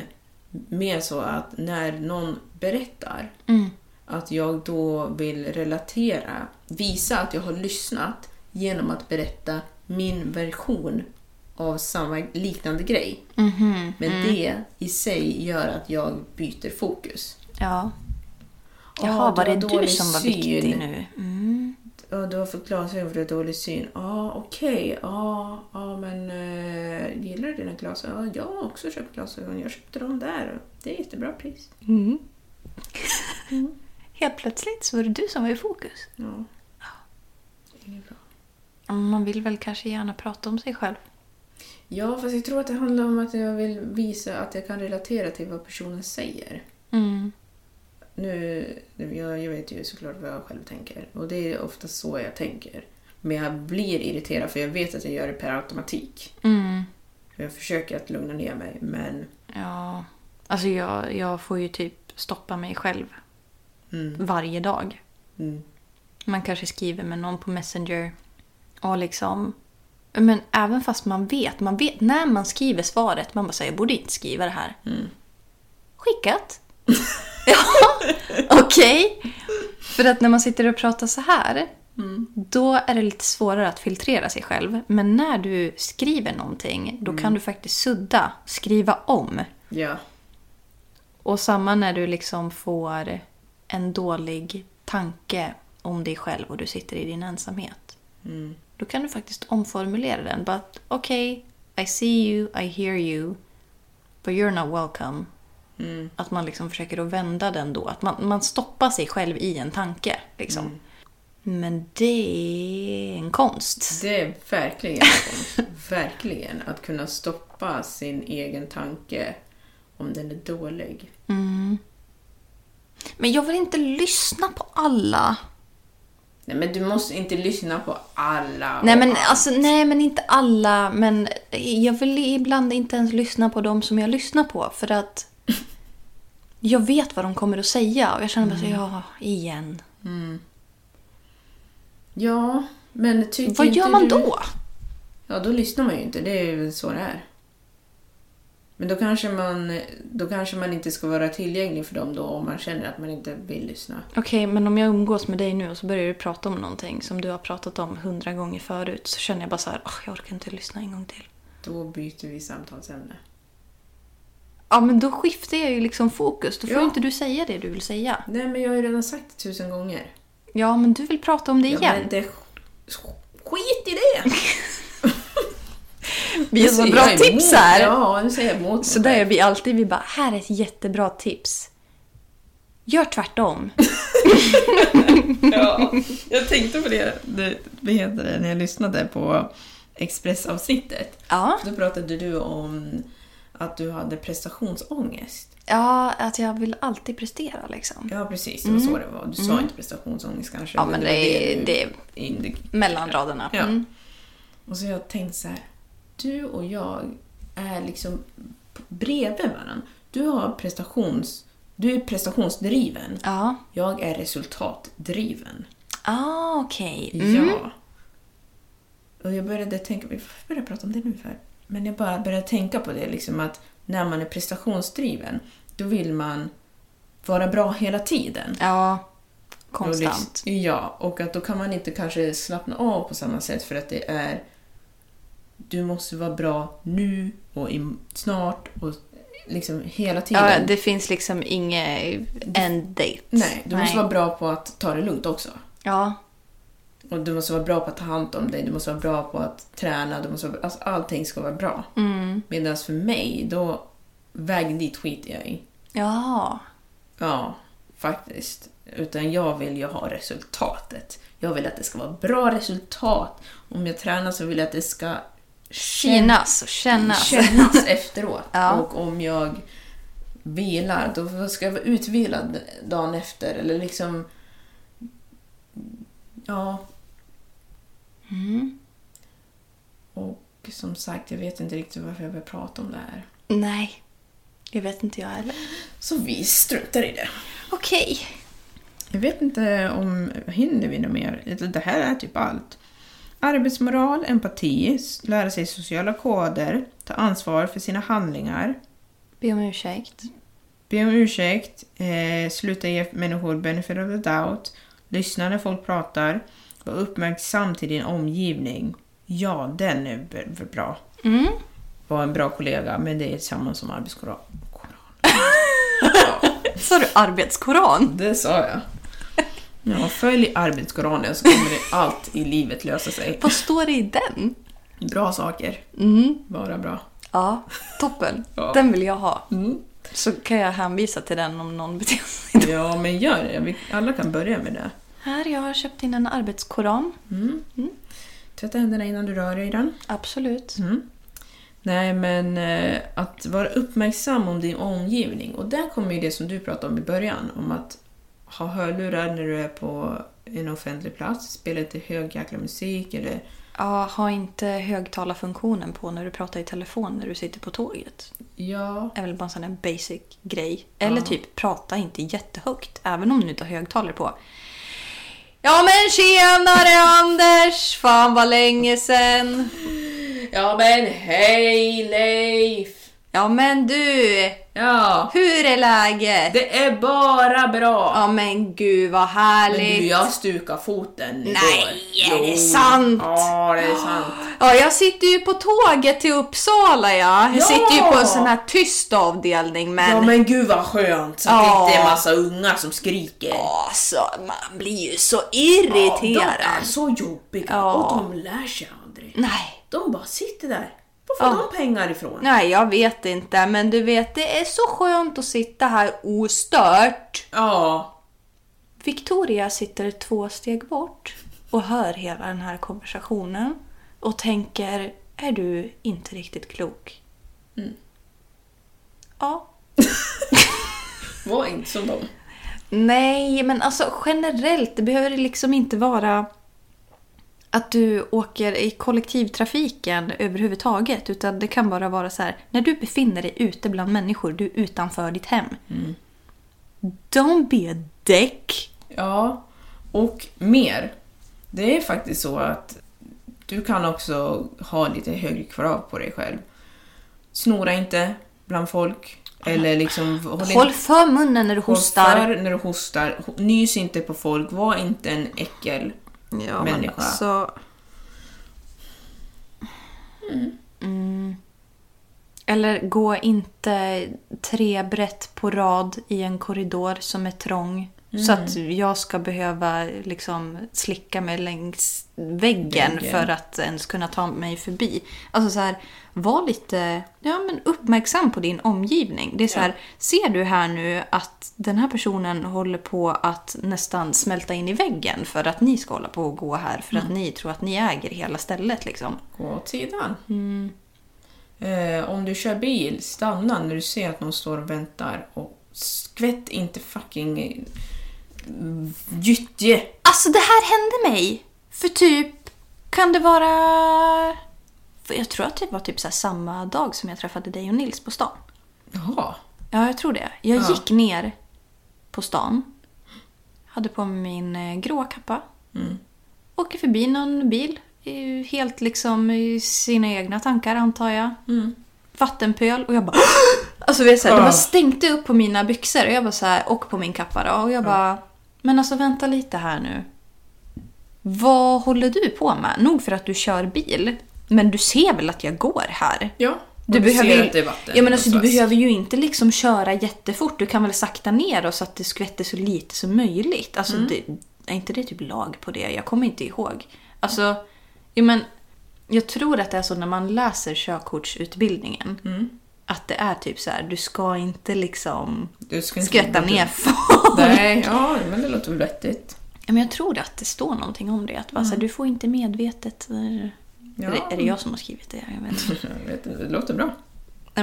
mer så att när någon berättar att jag då vill relatera, visa att jag har lyssnat genom att berätta min version av samma liknande grej. Men det i sig gör att jag byter fokus. Ja. Ja, Jaha, var det har du som var syn. viktig nu? Mm. Ja, du har fått glasögon för att du har dålig syn. Ja, okej. Ja, ja, men äh, gillar du dina glasögon? Ja, jag har också köpt glasögon. Jag köpte dem där. Det är jättebra pris. Helt plötsligt så var det du som var i fokus. Ja. Inget bra. Man vill väl kanske gärna prata om sig själv. Ja, fast jag tror att det handlar om att jag vill visa att jag kan relatera till vad personen säger. Mm. Nu, jag, jag vet ju såklart vad jag själv tänker. Och det är ofta så jag tänker. Men jag blir irriterad för jag vet att jag gör det per automatik. Mm. Jag försöker att lugna ner mig, men Ja. Alltså jag, jag får ju typ stoppa mig själv varje dag. mm, Man kanske skriver med någon på Messenger och liksom... Men även fast man vet, man vet när man skriver svaret, man bara säger jag borde inte skriva det här. Skickat. ja, okej. För att när man sitter och pratar så här, då är det lite svårare att filtrera sig själv. Men när du skriver någonting, då kan du faktiskt sudda, skriva om. ja. Och samma när du liksom får en dålig tanke om dig själv och du sitter i din ensamhet. Mm. Då kan du faktiskt omformulera den. But okay, I see you, I hear you, but you're not welcome. Mm. Att man liksom försöker att vända den då. Att man, man stoppar sig själv i en tanke. Liksom. Mm. Men det är en konst. Det är verkligen en konst. Verkligen. Att kunna stoppa sin egen tanke om den är dålig. Men jag vill inte lyssna på alla. Nej, men du måste inte lyssna på alla. Nej men, allt. alltså, nej men inte alla. Men jag vill ibland inte ens lyssna på dem som jag lyssnar på. För att jag vet vad de kommer att säga. Och jag känner bara så, ja, igen. Ja, men tycker Vad gör man du... då? Ja, då lyssnar man ju inte. Det är väl så det är. Men då kanske, man, då kanske man inte ska vara tillgänglig för dem då om man känner att man inte vill lyssna. Okej, men om jag umgås med dig nu och så börjar du prata om någonting som du har pratat om hundra gånger förut. Så känner jag bara så här, "Åh, jag orkar inte lyssna en gång till. Då byter vi samtalsämne. Ja, men då skiftar jag ju liksom fokus. Då får Ja. inte du säga det du vill säga. Nej, men jag har ju redan sagt det tusen gånger. Ja, men du vill prata om det Ja, igen. men det... Skit i det! Vi har så bra tips här. Ja, nu säger jag emot Så där är vi alltid. Vi bara, här är ett jättebra tips. Gör tvärtom. Ja, jag tänkte på det, det heter det när jag lyssnade på Expressavsnittet. Ja. Då pratade du om att du hade prestationsångest. Ja, att jag vill alltid prestera liksom. Ja, precis. Det var så det var. Du sa inte prestationsångest kanske. Ja, men var det är- du det är- Mellan raderna. Ja. Mm. Och så jag tänkt så här. Du och jag är liksom bredvid varandra. Du har prestations... Du är prestationsdriven. Ja. Jag är resultatdriven. Ah, okej. Mm. Ja. Och jag började tänka, varför började jag prata om det nu för? Men jag bara började tänka på det, liksom att när man är prestationsdriven, då vill man vara bra hela tiden. Ja. Och Konstant. liksom- ja, och att då kan man inte kanske slappna av på samma sätt för att det är... Du måste vara bra nu och snart och liksom hela tiden. Ja, det finns liksom inget end date. Nej, du måste vara bra på att ta det lugnt också. Ja. Och du måste vara bra på att ta hand om dig, du måste vara bra på att träna, du måste vara, alltså allting ska vara bra. Mm. Medan för mig, då vägen dit skiter jag i. Ja. Ja, faktiskt. Utan jag vill ju ha resultatet. Jag vill att det ska vara bra resultat. Om jag tränar så vill jag att det ska Synas och kännas. kännas efteråt. Ja. Och om jag vilar, då ska jag vara utvilad dagen efter. Eller liksom... Ja. Mm. Och som sagt, jag vet inte riktigt varför jag vill prata om det här. Nej. Det vet inte jag heller. Så vi struntar i det. Okej. Jag vet inte om hinner vi något mer. Det här är typ allt. Arbetsmoral, empati, lära sig sociala koder, ta ansvar för sina handlingar, Be om ursäkt. be om ursäkt, eh, sluta ge människor benefit of the doubt, lyssna när folk pratar, vara uppmärksam till din omgivning. Ja, den är bra. Mm. Var en bra kollega, men det är samma som arbetskoran. Sa du arbetskoran? Det sa jag. Ja, följ arbetskoranen så kommer det allt i livet lösa sig. Vad står det i den? Bra saker. Mm. Bara bra. Ja, toppen. Ja. Den vill jag ha. Mm. Så kan jag hänvisa till den om någon beter sig Ja, men gör det. Vi alla kan börja med det. Här, jag har köpt in en arbetskoran. Tvätta händerna innan du rör dig i den. Absolut. Mm. Nej, men eh, att vara uppmärksam om din omgivning. Och där kommer ju det som du pratade om i början. Om att ha hörlurar när du är på en offentlig plats. Spela inte hög jäkla musik eller... Ja, ha inte högtalarfunktionen på när du pratar i telefon när du sitter på tåget. Ja, är väl bara en sån basic grej. Eller Ja. typ prata inte jättehögt, även om du inte har högtalare på. Ja men tjenare Anders! Fan vad länge sen. Ja men hej Leif! Ja men du! Ja, Hur är läget? det är bara bra. Ja men gud vad Men härligt. du, jag stukade foten igår. Nej, är det sant? Ja, det är sant. Ja, jag sitter ju på tåget till Uppsala ja. Jag Ja! sitter ju på en sån här tyst avdelning men... Ja men gud vad skönt så att Ja. det inte är massa ungar som skriker. Alltså, man blir ju så Ja, de irriterad. är så jobbiga Ja. och de lär sig aldrig. Nej. De bara sitter där. Var får Ja. de pengar ifrån? Nej, jag vet inte. Men du vet, det är så skönt att sitta här ostört. Ja. Victoria sitter två steg bort och hör hela den här konversationen och tänker, är du inte riktigt klok? Ja. Var inte som dem. Nej, men alltså generellt, det behöver liksom inte vara att du åker i kollektivtrafiken överhuvudtaget. Utan det kan bara vara så här, när du befinner dig ute bland människor, du är utanför ditt hem. Don't be a dick. Ja, och mer. Det är faktiskt så att du kan också ha lite högre krav på dig själv. Snora inte bland folk. Eller liksom... Håll, Håll för munnen när du håll hostar. för när du hostar. Nys inte på folk. Var inte en äckel. Ja, människa. Men alltså... Mm. Eller gå inte tre brett på rad i en korridor som är trång. Så att jag ska behöva liksom slicka mig längs väggen, Väggen. för att ens kunna ta mig förbi. Alltså så här, var lite ja, men uppmärksam på din omgivning. Det är så här, ser du här nu att den här personen håller på att nästan smälta in i väggen för att ni ska hålla på och gå här för att ni tror att ni äger hela stället liksom. Gå åt sidan. Eh, om du kör bil, stanna när du ser att någon står och väntar. Och skvätt inte fucking gyttje. Alltså det här hände mig för typ, kan det vara... Jag tror att det var typ så samma dag som jag träffade dig och Nils på stan. Jaha. Ja, jag tror det. Jag Ja. gick ner på stan. Hade på mig min eh, grå kappa. Åker förbi någon bil. Helt liksom i sina egna tankar antar jag. Vattenpöl och jag bara... Alltså vet så här, det Ah. bara stänkte upp på mina byxor och jag bara så här, och på min kappa då. Och jag bara... Men alltså vänta lite här nu. Vad håller du på med? Nog för att du kör bil. Men du ser väl att jag går här? Ja. Du, och behöver ser att det är vatten ja, men alltså, du behöver ju inte liksom köra jättefort. Du kan väl sakta ner och så att det skvätter så lite som möjligt. Alltså, Mm. det, är inte det typ lag på det? Jag kommer inte ihåg. Alltså, ja, men, jag tror att det är så när man läser körkortsutbildningen. Mm. Att det är typ så här, du ska inte liksom Du ska inte bort- ner folk. Nej, ja, men det låter väl vettigt. Men jag tror att det står någonting om det. Att bara, så här, du får inte medvetet... Ja. Är, det, är det jag som har skrivit det? Jag vet inte. Jag vet inte, det låter bra. Nej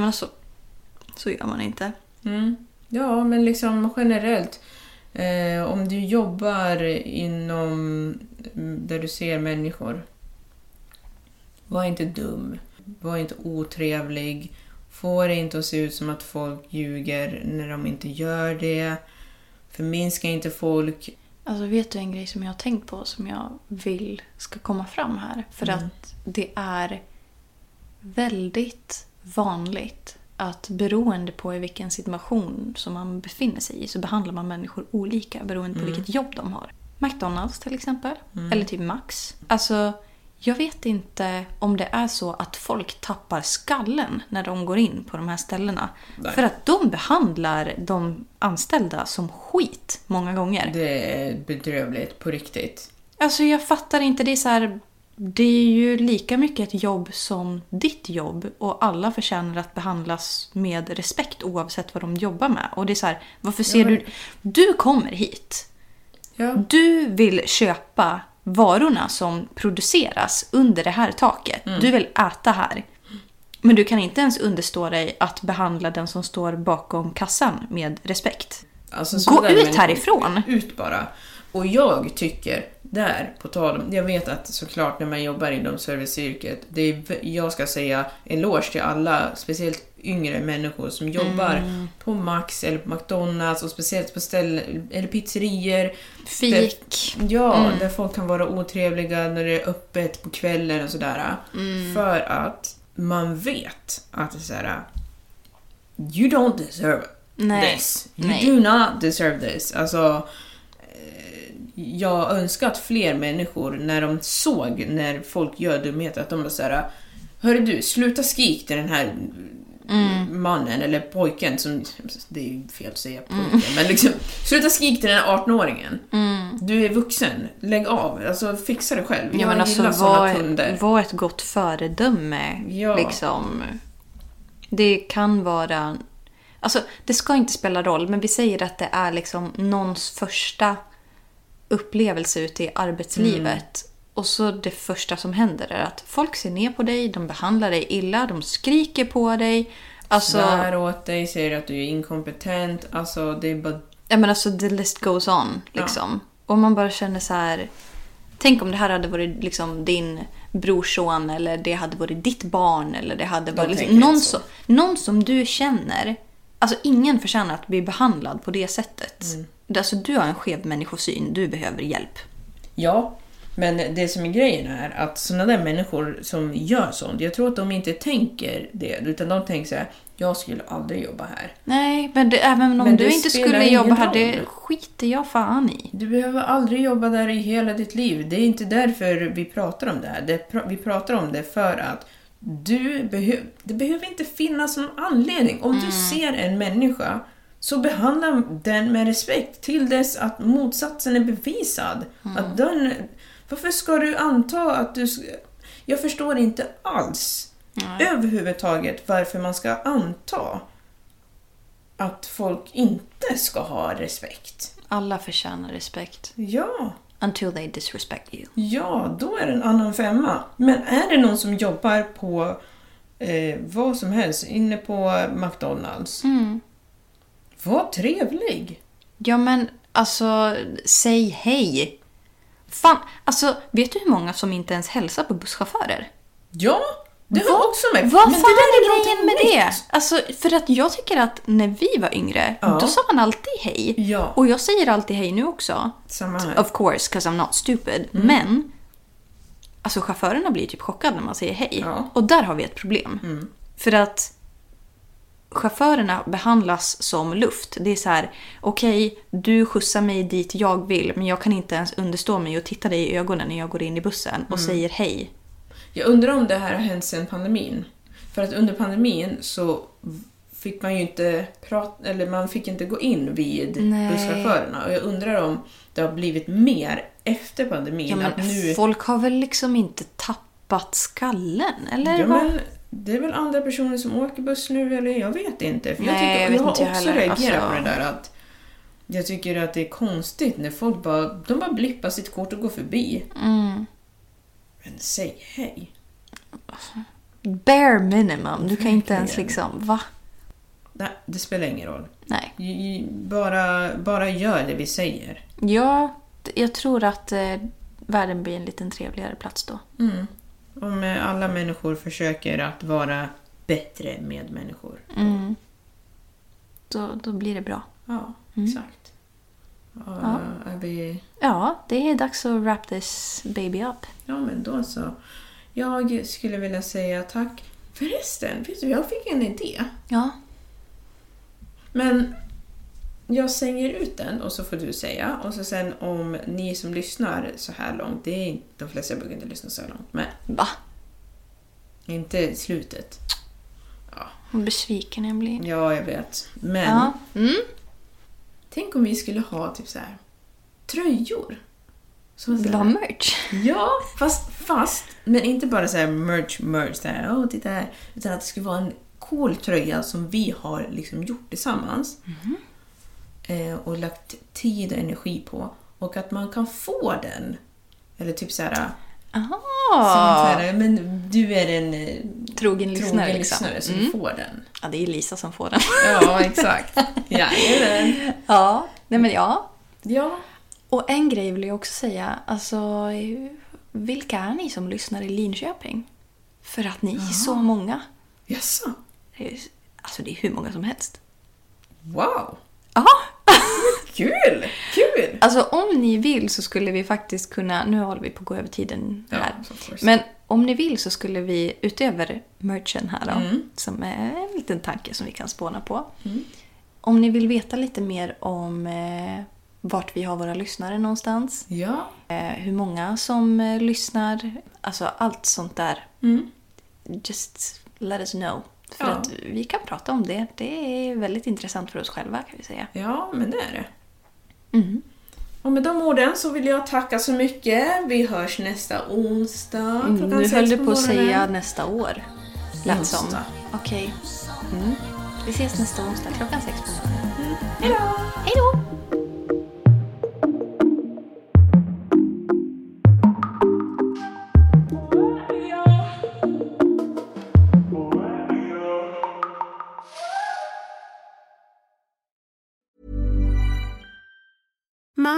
men alltså, så gör man inte. Mm. Ja, men liksom generellt. Eh, om du jobbar inom mm, där du ser människor. Var inte dum. Var inte otrevlig. Få det inte att se ut som att folk ljuger när de inte gör det. Förminska inte folk. Alltså vet du en grej som jag har tänkt på som jag vill ska komma fram här? För att det är väldigt vanligt att beroende på i vilken situation som man befinner sig i så behandlar man människor olika beroende på vilket jobb de har. McDonalds till exempel, eller typ Max. Alltså, jag vet inte om det är så att folk tappar skallen när de går in på de här ställena. Nej. För att de behandlar de anställda som skit många gånger. Det är bedrövligt på riktigt. Alltså jag fattar inte. Det är så här, Det är ju lika mycket ett jobb som ditt jobb. Och alla förtjänar att behandlas med respekt oavsett vad de jobbar med. Och det är så här, varför ser Ja, du... Du kommer hit. Ja. Du vill köpa varorna som produceras under det här taket. Du vill äta här. Men du kan inte ens understå dig att behandla den som står bakom kassan med respekt. Alltså, Gå ut härifrån. Ut bara. Och jag tycker, där på tal om, jag vet att såklart när man jobbar inom serviceyrket, det är, jag ska säga eloge till alla, speciellt yngre människor som jobbar Mm. på Max eller på McDonalds och speciellt på ställen, eller pizzerior. Fik. Där, ja, där folk kan vara otrevliga när det är öppet på kvällen och sådär. Mm. För att man vet att det är såhär, You don't deserve Nej. this. You Nej. do not deserve this. Alltså, eh, jag önskar att fler människor, när de såg när folk gör dumheter, att de var såhär Hörru du, sluta skrik till den här Mm. mannen eller pojken som... Det är ju fel att säga pojken, men liksom... Sluta skrik till den här 18-åringen. Du är vuxen, lägg av. Alltså fixa det själv. Ja, jag men alltså gillar såna var, kunder. var ett gott föredöme. Ja. Liksom. Det kan vara... Alltså, det ska inte spela roll, men vi säger att det är liksom någons första upplevelse ute i arbetslivet. Och så det första som händer är att folk ser ner på dig, de behandlar dig illa, de skriker på dig. Alltså, Svär åt dig, säger att du är inkompetent. Alltså det är bara... Ja men alltså the list goes on. Liksom. Och man bara känner så här. Tänk om det här hade varit liksom din brorson eller det hade varit ditt barn eller det hade varit liksom, någon, så. någon som du känner. Alltså ingen förtjänar att bli behandlad på det sättet. Mm. Alltså du har en skev människosyn, du behöver hjälp. Ja, men det som är grejen är att sådana där människor som gör sånt, jag tror att de inte tänker det, utan de tänker så här: jag skulle aldrig jobba här. Nej, men det, även om Men du inte skulle jobba här, det skiter jag fan i. Du behöver aldrig jobba där i hela ditt liv. Det är inte därför vi pratar om det här. Det, vi pratar om det för att du behöver... Det behöver inte finnas någon anledning. Om du ser en människa så behandla den med respekt till dess att motsatsen är bevisad. Att den, varför ska du anta att du... Jag förstår inte alls överhuvudtaget varför man ska anta att folk inte ska ha respekt. Alla förtjänar respekt. Ja, Until they disrespect you. ja, då är det en annan femma. Men är det någon som jobbar på eh, vad som helst, inne på McDonalds, Mm. var trevlig. Ja men alltså, säg hej. Fan, alltså vet du hur många som inte ens hälsar på busschaufförer? Ja, det har Vad- också med. Vad Men fan det är grejen med det? Alltså, för att jag tycker att när vi var yngre, Ja. då sa man alltid hej. Ja. Och jag säger alltid hej nu också. Samma här. Of course, because I'm not stupid. Mm. Men, alltså chaufförerna blir typ chockade när man säger hej. Ja. Mm. Och där har vi ett problem. För att chaufförerna behandlas som luft. Det är så här, okej, du skjutsar mig dit jag vill, men jag kan inte ens understå mig och titta dig i ögonen när jag går in i bussen och Mm. säger hej. Jag undrar om det här har hänt sedan pandemin. För att under pandemin så fick man ju inte prata, eller man fick inte gå in vid Nej. busschaufförerna. Och jag undrar om det har blivit mer efter pandemin. Ja, nu... Folk har väl liksom inte tappat skallen? Eller Ja, men det är väl andra personer som åker buss nu, eller jag vet inte. För jag, Nej, tycker, jag jag har jag också heller. reagerat Alltså- på det där att jag tycker att det är konstigt när folk bara, de bara blippar sitt kort och går förbi. Mm. Men säg hej. Bare minimum. Du kan inte ens liksom, va? Nej, det spelar ingen roll. Nej. Bara, bara gör det vi säger. Ja, jag tror att eh, världen blir en liten trevligare plats då. Mm. Om eh, alla människor försöker att vara bättre med människor. Mm. Då, då blir det bra. Ja, Mm. exakt. Ja, Ja. Är vi... Ja, det är dags att wrap this baby up. ja, men då så. Jag skulle vilja säga tack. Förresten, vet du, jag fick en idé. Ja. Men jag slänger ut den och så får du säga. Och så sen om ni som lyssnar så här långt, det är inte, de flesta brukar inte lyssna så här långt, men Va? inte slutet. Vad besviken jag blir. Ja, jag vet. Men Ja. Mm. tänk om vi skulle ha typ så här tröjor. Som Vill du ha merch? Ja, fast, fast men inte bara så här merch, merch, så här, åh titta här. Utan att det skulle vara en cool tröja som vi har liksom gjort tillsammans. Eh, och lagt tid och energi på. Och att man kan få den. Eller typ så här, som så Aha! här men du är en eh, Trogen lyssnare trogen liksom. lyssnare så Mm. du får den. Ja, det är Lisa som får den. Ja, exakt. Jajamän. ja, nej men ja. Ja. Och en grej vill jag också säga. Alltså, vilka är ni som lyssnar i Linköping? För att ni är så många. Jaså? Alltså det är hur många som helst. Wow! Ja, Kul! Kul! Alltså om ni vill så skulle vi faktiskt kunna, nu håller vi på att gå över tiden Ja, här. course. Men om ni vill så skulle vi utöver merchen här då, Mm. som är en liten tanke som vi kan spåna på. Om ni vill veta lite mer om eh, vart vi har våra lyssnare någonstans, Ja. eh, hur många som eh, lyssnar, alltså allt sånt där. Mm. Just let us know. För Ja. att vi kan prata om det. Det är väldigt intressant för oss själva kan vi säga. Ja, men det är det. Mm. Och med de orden så vill jag tacka så mycket. Vi hörs nästa onsdag Mm, klockan nu sex höll du på att morgonen. säga nästa år. Lät som. Okej. Mm. Vi ses nästa onsdag klockan sex på morgonen. Hej då!